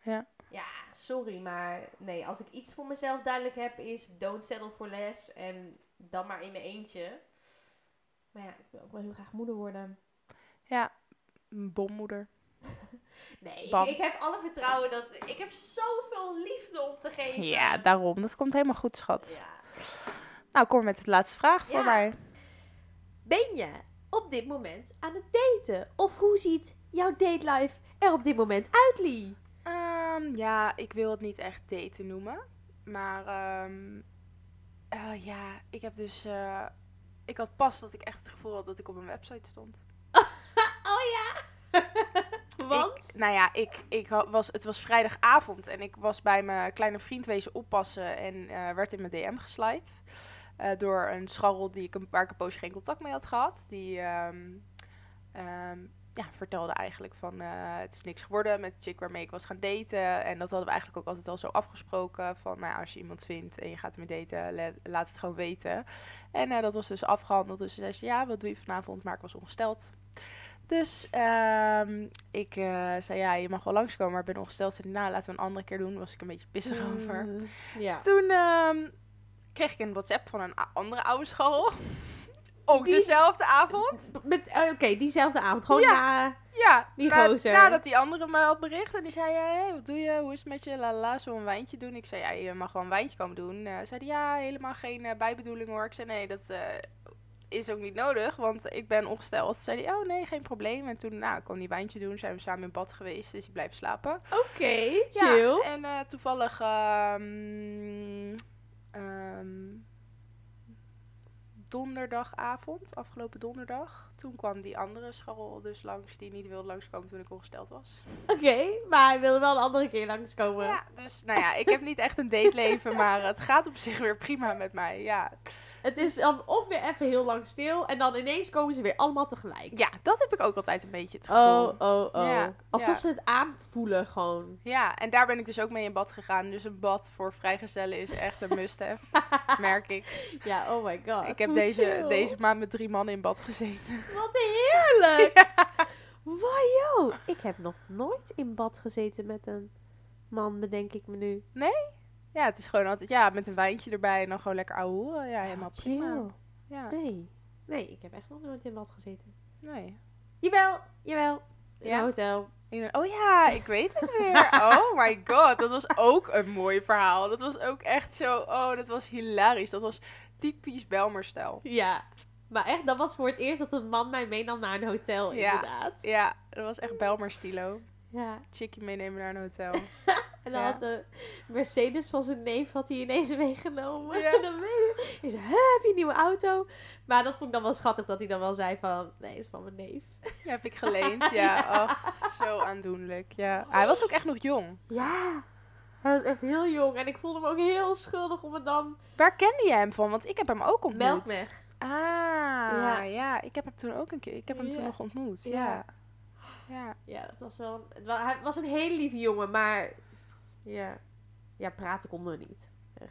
Ja. Ja, sorry, maar nee, als ik iets voor mezelf duidelijk heb is don't settle for less en dan maar in mijn eentje. Maar ja, ik wil ook wel heel graag moeder worden. Ja, een bommoeder. (laughs) Nee, ik, heb alle vertrouwen dat ik heb zoveel liefde om te geven. Ja, daarom. Dat komt helemaal goed, schat. Ja. Nou, kom met de laatste vraag voor Ja. mij. Ben je op dit moment aan het daten? Of hoe ziet jouw datelife er op dit moment uit, Lee? Ja, ik wil het niet echt daten noemen. Maar ehm, eh, ja, ik heb dus... eh, ik had pas dat ik echt het gevoel had dat ik op een website stond. (laughs) Oh ja! (laughs) Want? Ik, nou ja, ik, ik was, het was vrijdagavond en ik was bij mijn kleine vriend wezen oppassen en eh, werd in mijn DM geslide. Eh, door een scharrel die ik, een- waar ik een poosje geen contact mee had gehad. Die ehm, ehm, ja, vertelde eigenlijk van eh, het is niks geworden met de chick waarmee ik was gaan daten. En dat hadden we eigenlijk ook altijd al zo afgesproken. Van nou, als je iemand vindt en je gaat ermee daten, laat het gewoon weten. En eh, dat was dus afgehandeld. Dus ze zei ze, ja, wat doe je vanavond? Maar ik was ongesteld. Dus ehm, ik eh, zei, ja, je mag wel langskomen, maar ik ben ongesteld. Ze zei, nou, laten we een andere keer doen. Was ik een beetje pissig over. Mm, Ja. Toen ehm, kreeg ik een WhatsApp van een andere oude school. Ook Die- dezelfde avond. Met, eh, Oké, diezelfde avond. Gewoon Ja. na... Ja, Die na- gozer. nadat die andere me had bericht. En die zei, hé, hey, wat doe je? Hoe is het met je? La la, la, zullen we een wijntje doen? Ik zei, ja, je mag wel een wijntje komen doen. Eh zei die, ja, helemaal geen eh, bijbedoeling hoor. Ik zei, nee, dat is ook niet nodig, want ik ben ongesteld. Zei die, oh nee, geen probleem. En toen, nou, kon die wijntje doen. Zijn we samen in bad geweest, dus die blijft slapen. Oké, chill. Ja, en toevallig ehm, donderdagavond, afgelopen donderdag, toen kwam die andere scharrel dus langs die niet wilde langskomen toen ik ongesteld was. Oké, maar hij wilde wel een andere keer langskomen. Ja, dus nou ja, ik heb niet echt een dateleven, maar het gaat op zich weer prima met mij. Ja, Het is dan of weer even heel lang stil en dan ineens komen ze weer allemaal tegelijk. ja dat heb ik ook altijd een beetje het gevoel. Oh, oh, oh. Ja, Alsof ja. ze het aanvoelen gewoon. Ja, en daar ben ik dus ook mee in bad gegaan. Dus een bad voor vrijgezellen is echt een must-have, (laughs) merk ik. Ja, oh my god. Ik heb deze, chill. deze maand met drie mannen in bad gezeten. Wat heerlijk! (laughs) Wajo, ik heb nog nooit in bad gezeten met een man, bedenk ik me nu. Ja, het is gewoon altijd, ja, met een wijntje erbij en dan gewoon lekker ouwe hoeren. Ja, helemaal chill. prima. Ja, Nee. Nee, ik heb echt nog nooit in bad gezeten. nee. Jawel, jawel. In Ja? een hotel. Oh ja, ik weet het weer. (laughs) Oh my god, dat was ook een mooi verhaal. Dat was ook echt zo, oh, dat was hilarisch. Dat was typisch Belmer-stijl. Ja. Maar echt, dat was voor het eerst dat een man mij meenam naar een hotel, Ja. inderdaad. Ja, dat was echt Belmer-stilo. Ja. Chickie meenemen naar een hotel. (laughs) En dan Ja. had de Mercedes van zijn neef had hij ineens (laughs) meegenomen. Ja. En dan weet ik, "Hè, heb je een nieuwe auto? Maar dat vond ik dan wel schattig dat hij dan wel zei van, nee, is van mijn neef. Die heb ik geleend, ja. Ach, (laughs) zo aandoenlijk, ja. Hij was ook echt nog jong. Ja. Hij was echt heel jong en ik voelde me ook heel schuldig om het dan... Waar kende je hem van? Want ik heb hem ook ontmoet. Melkweg. Ah, Ja. ja. Ik heb hem toen ook een keer, ik heb hem toen Ja. nog ontmoet. Ja. Ja. Ja. Ja, dat was wel... Het wa- hij was een hele lieve jongen, maar... Ja. Ja, praten konden we niet.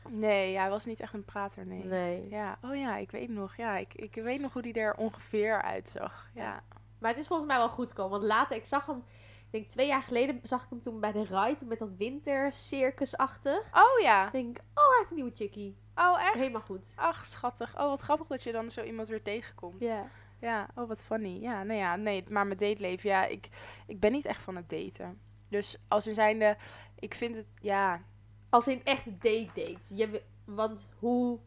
Nee, hij was niet echt een prater, nee. Nee. Ja, oh ja, ik weet nog. Ja, ik, ik weet nog hoe die er ongeveer uitzag. Ja. Maar het is volgens mij wel goed gekomen. Want later, ik zag hem... Ik denk twee jaar geleden zag ik hem toen bij de Ride met dat wintercircusachtig. Oh ja. Ik denk, oh, hij heeft een nieuwe chickie. Oh echt? Helemaal goed. Ach, schattig. Oh, wat grappig dat je dan zo iemand weer tegenkomt. Ja. Ja, oh wat funny. Ja, nou ja, nee, maar mijn dateleven, ja, ik, ik ben niet echt van het daten. Dus als in zijnde, ik vind het, ja... Als in echt date date. Je, want hoe...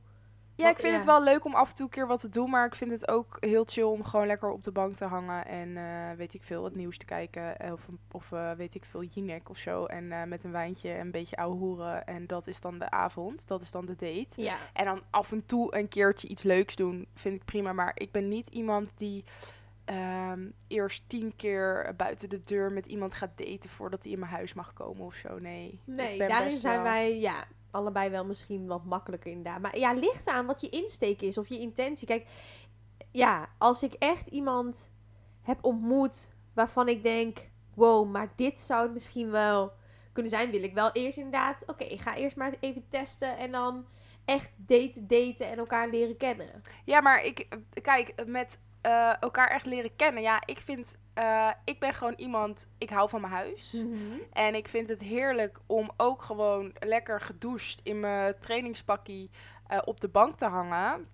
Ja, ik vind ja. het wel leuk om af en toe een keer wat te doen, maar ik vind het ook heel chill om gewoon lekker op de bank te hangen en eh, weet ik veel, het nieuws te kijken. eh, Of, of eh, weet ik veel, Jinek of zo. En met een wijntje en een beetje ouwe hoeren. En dat is dan de avond, dat is dan de date. Ja. En dan af en toe een keertje iets leuks doen, vind ik prima. Maar ik ben niet iemand die ehm, eerst tien keer buiten de deur met iemand gaat daten voordat hij in mijn huis mag komen of zo. Nee. Nee, daarin zijn wel- wij ja, allebei wel misschien wat makkelijker inderdaad. Maar ja, ligt aan wat je insteek is of je intentie. Kijk, ja, als ik echt iemand heb ontmoet waarvan ik denk, wow, maar dit zou het misschien wel kunnen zijn, wil ik wel eerst inderdaad, oké, ik ga eerst maar even testen en dan echt daten, daten en elkaar leren kennen. Ja, maar ik, kijk, met eh, elkaar echt leren kennen. Ja, ik vind, eh, ik ben gewoon iemand, ik hou van mijn huis. En ik vind het heerlijk om ook gewoon lekker gedoucht in mijn trainingspakkie eh, op de bank te hangen.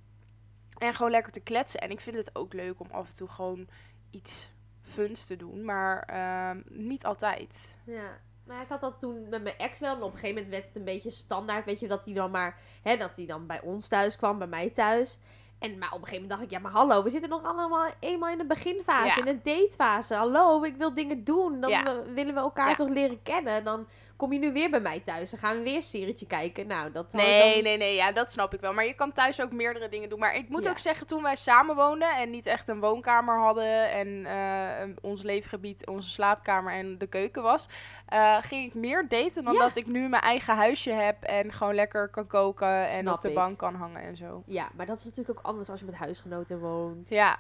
En gewoon lekker te kletsen. En ik vind het ook leuk om af en toe gewoon iets funs te doen. Maar ehm, niet altijd. Ja. Nou, ik had dat toen met mijn ex wel. En op een gegeven moment werd het een beetje standaard. Weet je, dat hij dan maar... Hè, dat hij dan bij ons thuis kwam, bij mij thuis. En maar op een gegeven moment dacht ik, ja, maar hallo, we zitten nog allemaal eenmaal in de beginfase, Ja. in de datefase. Hallo, ik wil dingen doen. Dan Ja. willen we elkaar Ja. toch leren kennen. Dan kom je nu weer bij mij thuis. Dan gaan we weer een serietje kijken. Nou, dat Nee, dan- nee, nee, ja, dat snap ik wel. Maar je kan thuis ook meerdere dingen doen. Maar ik moet Ja. ook zeggen, toen wij samen woonden en niet echt een woonkamer hadden en eh, ons leefgebied, onze slaapkamer en de keuken was, eh, ging ik meer daten dan Ja. dat ik nu mijn eigen huisje heb en gewoon lekker kan koken en op de ik. bank kan hangen en zo. Ja, maar dat is natuurlijk ook anders als je met huisgenoten woont. Ja,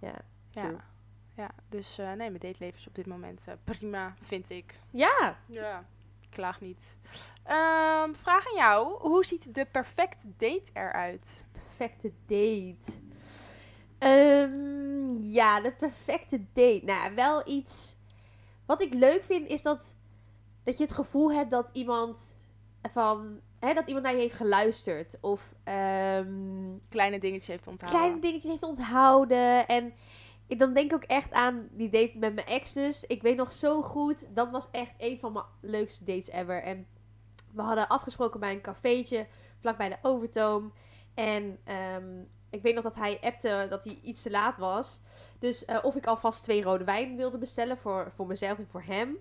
Ja, ja. true. ja. Dus eh, nee, mijn dateleven is op dit moment prima, vind ik. Ja, Ja, klaag niet. Ehm, vraag aan jou, hoe ziet de perfecte date eruit? perfecte date. Ehm, ja, de perfecte date. Nou, wel iets. Wat ik leuk vind is dat, dat je het gevoel hebt dat iemand van. Hè, dat iemand naar je heeft geluisterd. Of ehm, Kleine dingetjes heeft onthouden. kleine dingetjes heeft onthouden. En ik, dan denk ik ook echt aan die date met mijn ex dus. Ik weet nog zo goed. Dat was echt een van mijn leukste dates ever. En we hadden afgesproken bij een cafeetje vlakbij de Overtoom. En ehm, ik weet nog dat hij appte dat hij iets te laat was. Dus eh, of ik alvast twee rode wijn wilde bestellen voor, voor mezelf en voor hem.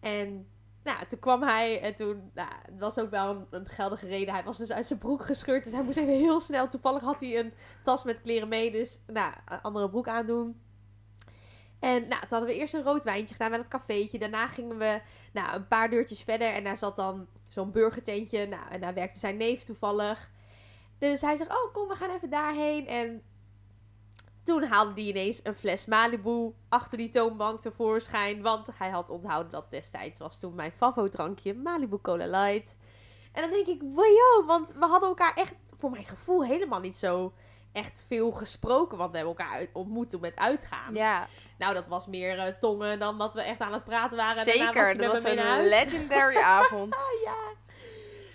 En nou, toen kwam hij en toen, nou, dat was ook wel een, een geldige reden. Hij was dus uit zijn broek gescheurd, dus hij moest even heel snel. Toevallig had hij een tas met kleren mee, dus nou, een andere broek aandoen. En nou, toen hadden we eerst een rood wijntje gedaan bij dat cafeetje. Daarna gingen we nou, een paar deurtjes verder en daar zat dan zo'n burgertentje. Nou, en daar werkte zijn neef toevallig. Dus hij zegt, oh kom, we gaan even daarheen. En toen haalde hij ineens een fles Malibu achter die toonbank tevoorschijn. Want hij had onthouden dat destijds was toen mijn favo-drankje Malibu Cola Light. En dan denk ik, wow, want we hadden elkaar echt, voor mijn gevoel, helemaal niet zo echt veel gesproken. Want we hebben elkaar ontmoet toen met uitgaan. Ja, Nou, dat was meer eh, tongen dan dat we echt aan het praten waren. Was zeker. hij Dat was een huis. legendary avond. Ah, (laughs) ja.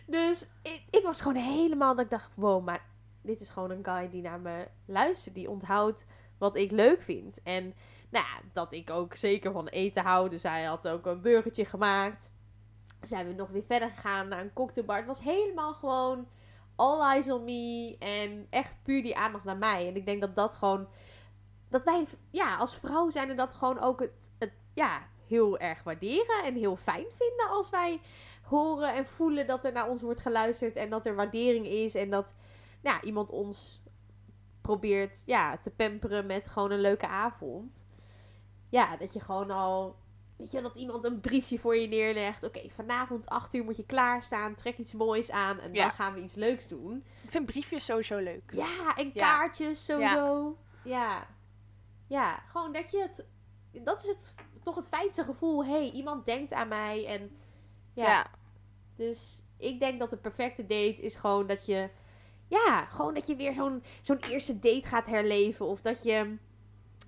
Dus ik, ik was gewoon helemaal dat ik dacht, wow, maar dit is gewoon een guy die naar me luistert. Die onthoudt wat ik leuk vind. En nou dat ik ook zeker van eten hou. Dus had ook een burgertje gemaakt. Zijn we nog weer verder gegaan naar een cocktailbar. Het was helemaal gewoon all eyes on me. En echt puur die aandacht naar mij. En ik denk dat dat gewoon... Dat wij ja, als vrouw zijn en dat gewoon ook het, het ja, heel erg waarderen. En heel fijn vinden als wij horen en voelen dat er naar ons wordt geluisterd. En dat er waardering is. En dat ja, iemand ons probeert ja, te pamperen met gewoon een leuke avond. Ja, dat je gewoon al... Weet je, dat iemand een briefje voor je neerlegt. Oké, vanavond 8 uur moet je klaarstaan. Trek iets moois aan. En Ja. dan gaan we iets leuks doen. Ik vind briefjes sowieso leuk. Ja, en Ja. kaartjes sowieso. Ja. ja. gewoon dat je het... Dat is het, toch het fijnste gevoel. hey, iemand denkt aan mij. En Ja. dus ik denk dat de perfecte date is gewoon dat je... Ja, gewoon dat je weer zo'n zo'n eerste date gaat herleven. Of dat je...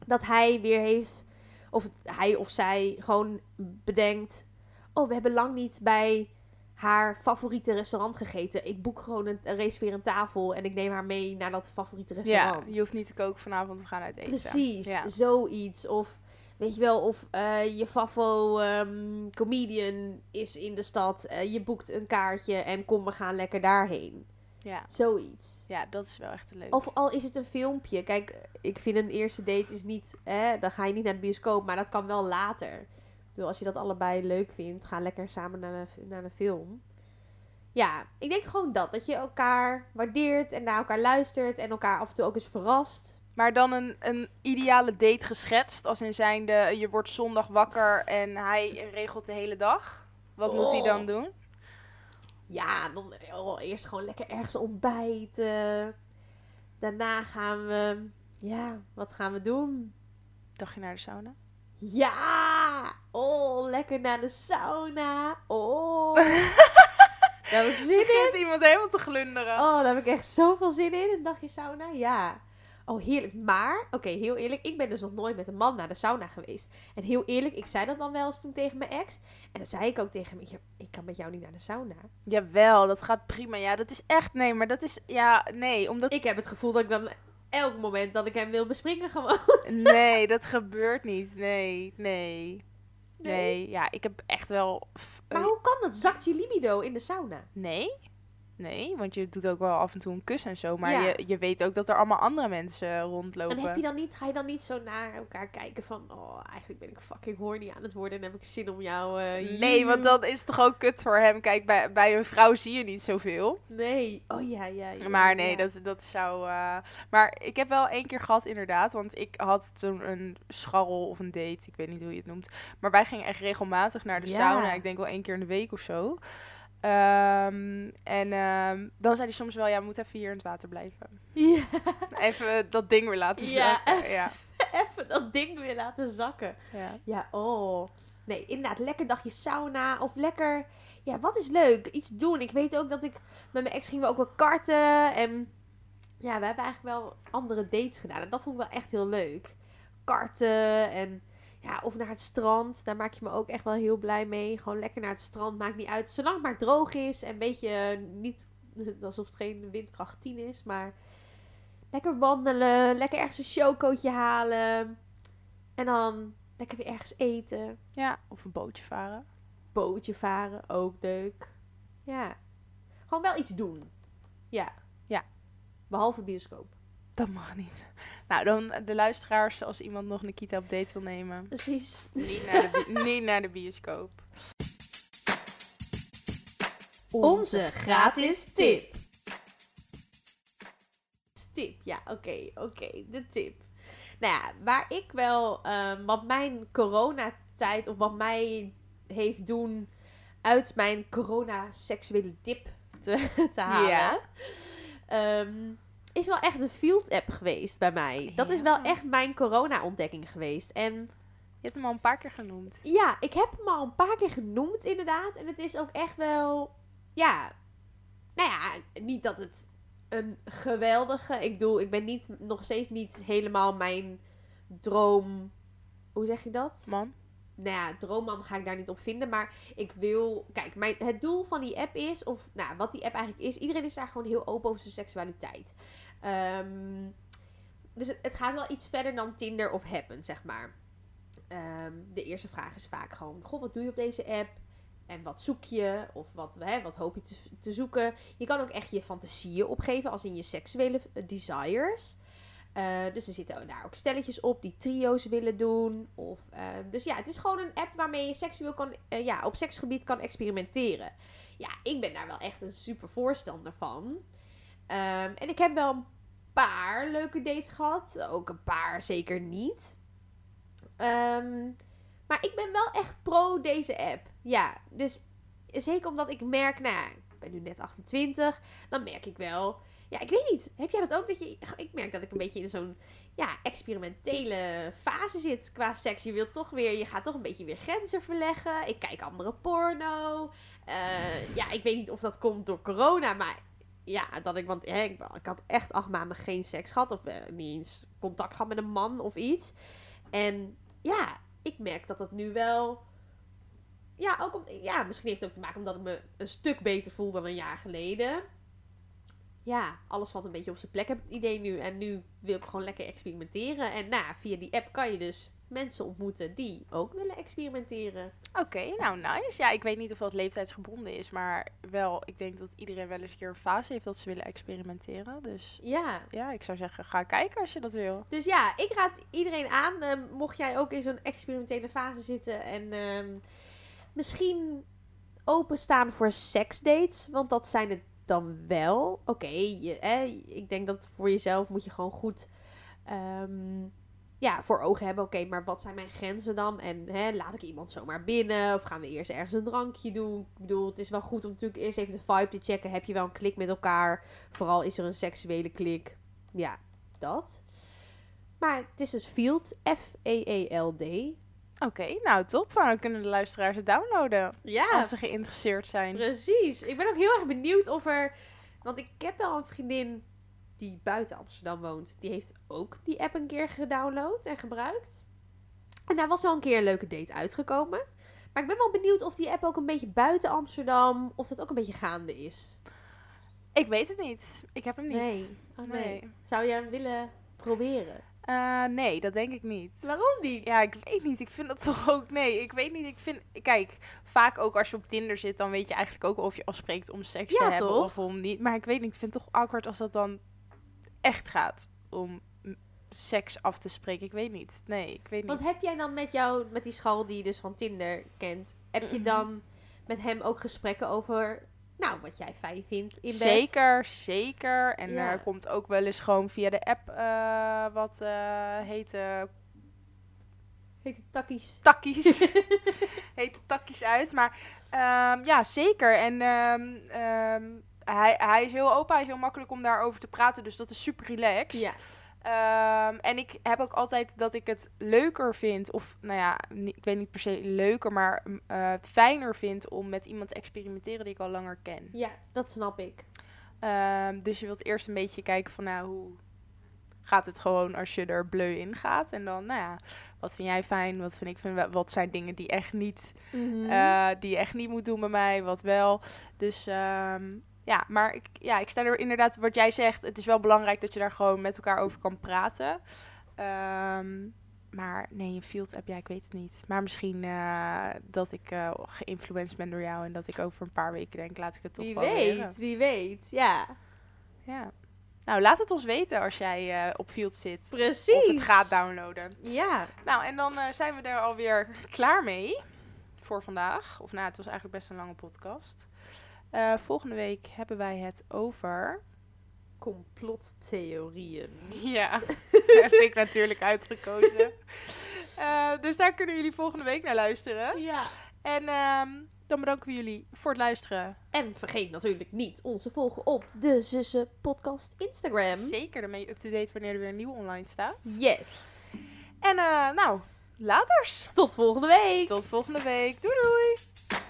Dat hij weer heeft... Of hij of zij gewoon bedenkt... Oh, we hebben lang niet bij haar favoriete restaurant gegeten. Ik boek gewoon een, een een tafel en ik neem haar mee naar dat favoriete ja, restaurant. je hoeft niet te koken vanavond, we gaan uit eten. Precies, Ja. zoiets. Of weet je wel, of eh, je favo ehm, comedian is in de stad. eh, je boekt een kaartje en kom, we gaan lekker daarheen. Ja. Zoiets. ja, dat is wel echt leuk. Of al is het een filmpje. Kijk, ik vind een eerste date is niet... Hè, dan ga je niet naar de bioscoop, maar dat kan wel later. Ik bedoel, als je dat allebei leuk vindt, ga lekker samen naar de, naar de film. Ja, ik denk gewoon dat. Dat je elkaar waardeert en naar elkaar luistert en elkaar af en toe ook eens verrast. Maar dan een, een ideale date geschetst, als in zijnde je wordt zondag wakker en hij regelt de hele dag. Wat moet hij dan Oh. doen? Ja, dan oh, eerst gewoon lekker ergens ontbijten. Daarna gaan we... Ja, wat gaan we doen? Dagje naar de sauna? Ja! Oh, lekker naar de sauna. Oh. (laughs) Daar heb ik zin in. Iemand helemaal te glunderen. Oh, daar heb ik echt zoveel zin in. Een dagje sauna. Ja. Oh, heerlijk. Maar, oké, heel eerlijk. Ik ben dus nog nooit met een man naar de sauna geweest. En heel eerlijk, ik zei dat dan wel eens toen tegen mijn ex. En dan zei ik ook tegen hem, "Ja, ik kan met jou niet naar de sauna. Jawel, dat gaat prima. Ja, dat is echt, nee, maar dat is, ja, nee, omdat, Ik heb het gevoel dat ik dan elk moment dat ik hem wil bespringen gewoon. (laughs) nee, dat gebeurt niet. Nee, nee, nee. Ja, ik heb echt wel, Maar een- hoe kan dat? Zakt je libido in de sauna? nee, nee, want je doet ook wel af en toe een kus en zo, maar Ja. je, je weet ook dat er allemaal andere mensen En rondlopen. heb je dan niet, ga je dan niet zo naar elkaar kijken van, oh, eigenlijk ben ik fucking horny aan het worden en heb ik zin om jou... eh, Nee, want dan is het toch ook kut voor hem. Kijk, bij, bij een vrouw zie je niet zoveel. Nee, oh ja, ja, ja. Maar nee, ja. dat, dat zou. eh, Maar ik heb wel één keer gehad, inderdaad. Want ik had toen een scharrel of een date. Ik weet niet hoe je het noemt. Maar wij gingen echt regelmatig naar de sauna. Ik denk wel één keer in de week of zo. Ehm, en ehm, dan zei hij soms wel: ja, we moeten even hier in het water blijven. Ja, Even dat ding weer laten Ja. zakken. Ja. even dat ding weer laten zakken. ja. Ja, oh. Nee, inderdaad, lekker dagje sauna of lekker... Ja, wat is leuk? Iets doen. Ik weet ook dat ik... Met mijn ex gingen we ook wel karten en... Ja, we hebben eigenlijk wel andere dates gedaan. En dat vond ik wel echt heel leuk. Karten en... Ja, of naar het strand. Daar maak je me ook echt wel heel blij mee. Gewoon lekker naar het strand. Maakt niet uit. Zolang het maar droog is. En een beetje niet (laughs) alsof het geen windkracht 10 is. Maar lekker wandelen. Lekker ergens een chocootje halen. En dan lekker weer ergens eten. ja, of een bootje varen. Bootje varen. Ook leuk. Ja. Gewoon wel iets doen. Ja. Ja. Behalve bioscoop. Dat mag niet. Nou, dan de luisteraars, als iemand nog Nikita op date wil nemen. Precies. Niet naar de, bi- niet naar de bioscoop. Onze gratis tip. Tip, ja, oké, oké, de tip. Nou ja, waar ik wel, ehm, wat mijn coronatijd of wat mij heeft doen uit mijn corona-seksuele dip te, (laughs) te halen, Ja. ehm, is wel echt de Field app geweest bij mij. Dat is wel echt mijn corona-ontdekking geweest. En Je hebt hem al een paar keer genoemd. ja, ik heb hem al een paar keer genoemd, inderdaad. En het is ook echt wel. Ja. Nou ja, niet dat het een geweldige. Ik bedoel, ik ben niet, nog steeds niet helemaal mijn droom. Hoe zeg je dat? Man. Nou ja, droomman ga ik daar niet op vinden. Maar ik wil. Kijk, mijn, het doel van die app is. Of nou, wat die app eigenlijk is. Iedereen is daar gewoon heel open over zijn seksualiteit. Ehm, dus het, gaat wel iets verder dan Tinder of Happen, zeg maar. Ehm, de eerste vraag is vaak gewoon: Goh, wat doe je op deze app? En wat zoek je? Of wat, hè, wat hoop je te, te zoeken? Je kan ook echt je fantasieën opgeven, als in je seksuele eh, desires. Eh, dus er zitten daar ook stelletjes op die trio's willen doen. Of, ehm, dus ja, het is gewoon een app waarmee je seksueel kan, eh, ja, op seksgebied kan experimenteren. Ja, ik ben daar wel echt een super voorstander van. Ehm, en ik heb wel een paar leuke dates gehad. Ook een paar zeker niet. Ehm, maar ik ben wel echt pro deze app. Ja, dus zeker omdat ik merk, nou ik ben nu net 28. Dan merk ik wel, ja, ik weet niet. Heb jij dat ook? Dat je, ik merk dat ik een beetje in zo'n ja, experimentele fase zit qua seks. Je wilt toch weer, je gaat toch een beetje weer grenzen verleggen. Ik kijk andere porno. Eh, ja, ik weet niet of dat komt door corona, maar ja, dat ik, want hè, ik, ik had echt acht maanden geen seks gehad. Of eh, niet eens contact gehad met een man of iets. En ja, ik merk dat dat nu wel. Ja, ook om, ja, misschien heeft het ook te maken omdat ik me een stuk beter voel dan een jaar geleden. Ja, alles valt een beetje op zijn plek, heb ik het idee nu. En nu wil ik gewoon lekker experimenteren. En nou, via die app kan je dus mensen ontmoeten die ook willen experimenteren. Oké, nou nice. Ja, ik weet niet of dat leeftijdsgebonden is, maar wel, ik denk dat iedereen wel eens een keer een fase heeft dat ze willen experimenteren. Dus Ja, ja, ik zou zeggen, ga kijken als je dat wil. Dus ja, ik raad iedereen aan. ehm, mocht jij ook in zo'n experimentele fase zitten en ehm, misschien openstaan voor seksdates, want dat zijn het dan wel. Oké, je- hè, ik denk dat voor jezelf moet je gewoon goed ehm, ja, voor ogen hebben. Oké, maar wat zijn mijn grenzen dan? En hè, laat ik iemand zomaar binnen? Of gaan we eerst ergens een drankje doen? Ik bedoel, het is wel goed om natuurlijk eerst even de vibe te checken. Heb je wel een klik met elkaar? Vooral is er een seksuele klik. Ja, dat. Maar het is dus Field, F-E-E-L-D. Oké, nou top. Dan kunnen de luisteraars het downloaden Ja, als ze geïnteresseerd zijn. precies. Ik ben ook heel erg benieuwd of er... Want ik heb wel een vriendin die buiten Amsterdam woont. Die heeft ook die app een keer gedownload en gebruikt. En daar was wel een keer een leuke date uitgekomen. Maar ik ben wel benieuwd of die app ook een beetje buiten Amsterdam... Of dat ook een beetje gaande is. Ik weet het niet. Ik heb hem niet. Nee. Oh, nee. Nee. Zou je hem willen proberen? Eh, nee, dat denk ik niet. Waarom niet? Ja, ik weet niet. Ik vind dat toch ook. Nee, ik weet niet. Ik vind. Kijk, vaak ook als je op Tinder zit, dan weet je eigenlijk ook of je afspreekt om seks Ja, te hebben toch? of om niet. Maar ik weet niet. Ik vind het toch awkward als dat dan echt gaat om seks af te spreken. Ik weet niet. Nee, ik weet niet. Want heb jij dan met jou, met die schal die je dus van Tinder kent, heb je Mhm. dan met hem ook gesprekken over, nou, wat jij fijn vindt in bed? Zeker, zeker. En Ja. er komt ook wel eens gewoon via de app eh, wat heet eh, Heet het takkies? takkies. (laughs) heet takkies uit. Maar ehm, ja, zeker. En ehm, ehm, hij, hij is heel open, hij is heel makkelijk om daarover te praten. Dus dat is super relaxed. Ja. Ehm, en ik heb ook altijd dat ik het leuker vind, of nou ja, ik weet niet per se leuker, maar mm, eh, fijner vind om met iemand te experimenteren die ik al langer ken. Ja, dat snap ik. Ehm, dus je wilt eerst een beetje kijken van nou, hoe gaat het gewoon als je er bleu in gaat. En dan, nou ja, wat vind jij fijn, wat vind ik fijn, wat zijn dingen die echt niet Mhm. eh, die je echt niet moet doen bij mij, wat wel. Dus ehm, ja, maar ik, ja, ik sta er inderdaad, wat jij zegt, het is wel belangrijk dat je daar gewoon met elkaar over kan praten. Ehm, maar nee, een field app, ja, ik weet het niet. Maar misschien eh, dat ik eh geïnfluenced ben door jou en dat ik over een paar weken denk, laat ik het toch wie wel weet, leren. wie weet. Ja, Ja. Nou, laat het ons weten als jij eh, op field zit. precies. Of het gaat downloaden. Ja, Nou, en dan zijn we er alweer klaar mee voor vandaag. Of nou, het was eigenlijk best een lange podcast. Eh, volgende week hebben wij het over. complottheorieën. (laughs) Ja, dat (laughs) heb ik natuurlijk uitgekozen. (laughs) Eh, dus daar kunnen jullie volgende week naar luisteren. Ja. En ehm, dan bedanken we jullie voor het luisteren. En vergeet natuurlijk niet ons te volgen op de Zussen Podcast Instagram. Zeker, dan ben je up-to-date wanneer er weer een nieuwe online staat. Yes. En eh, nou, laters. Tot volgende week. Tot volgende week. Doei doei!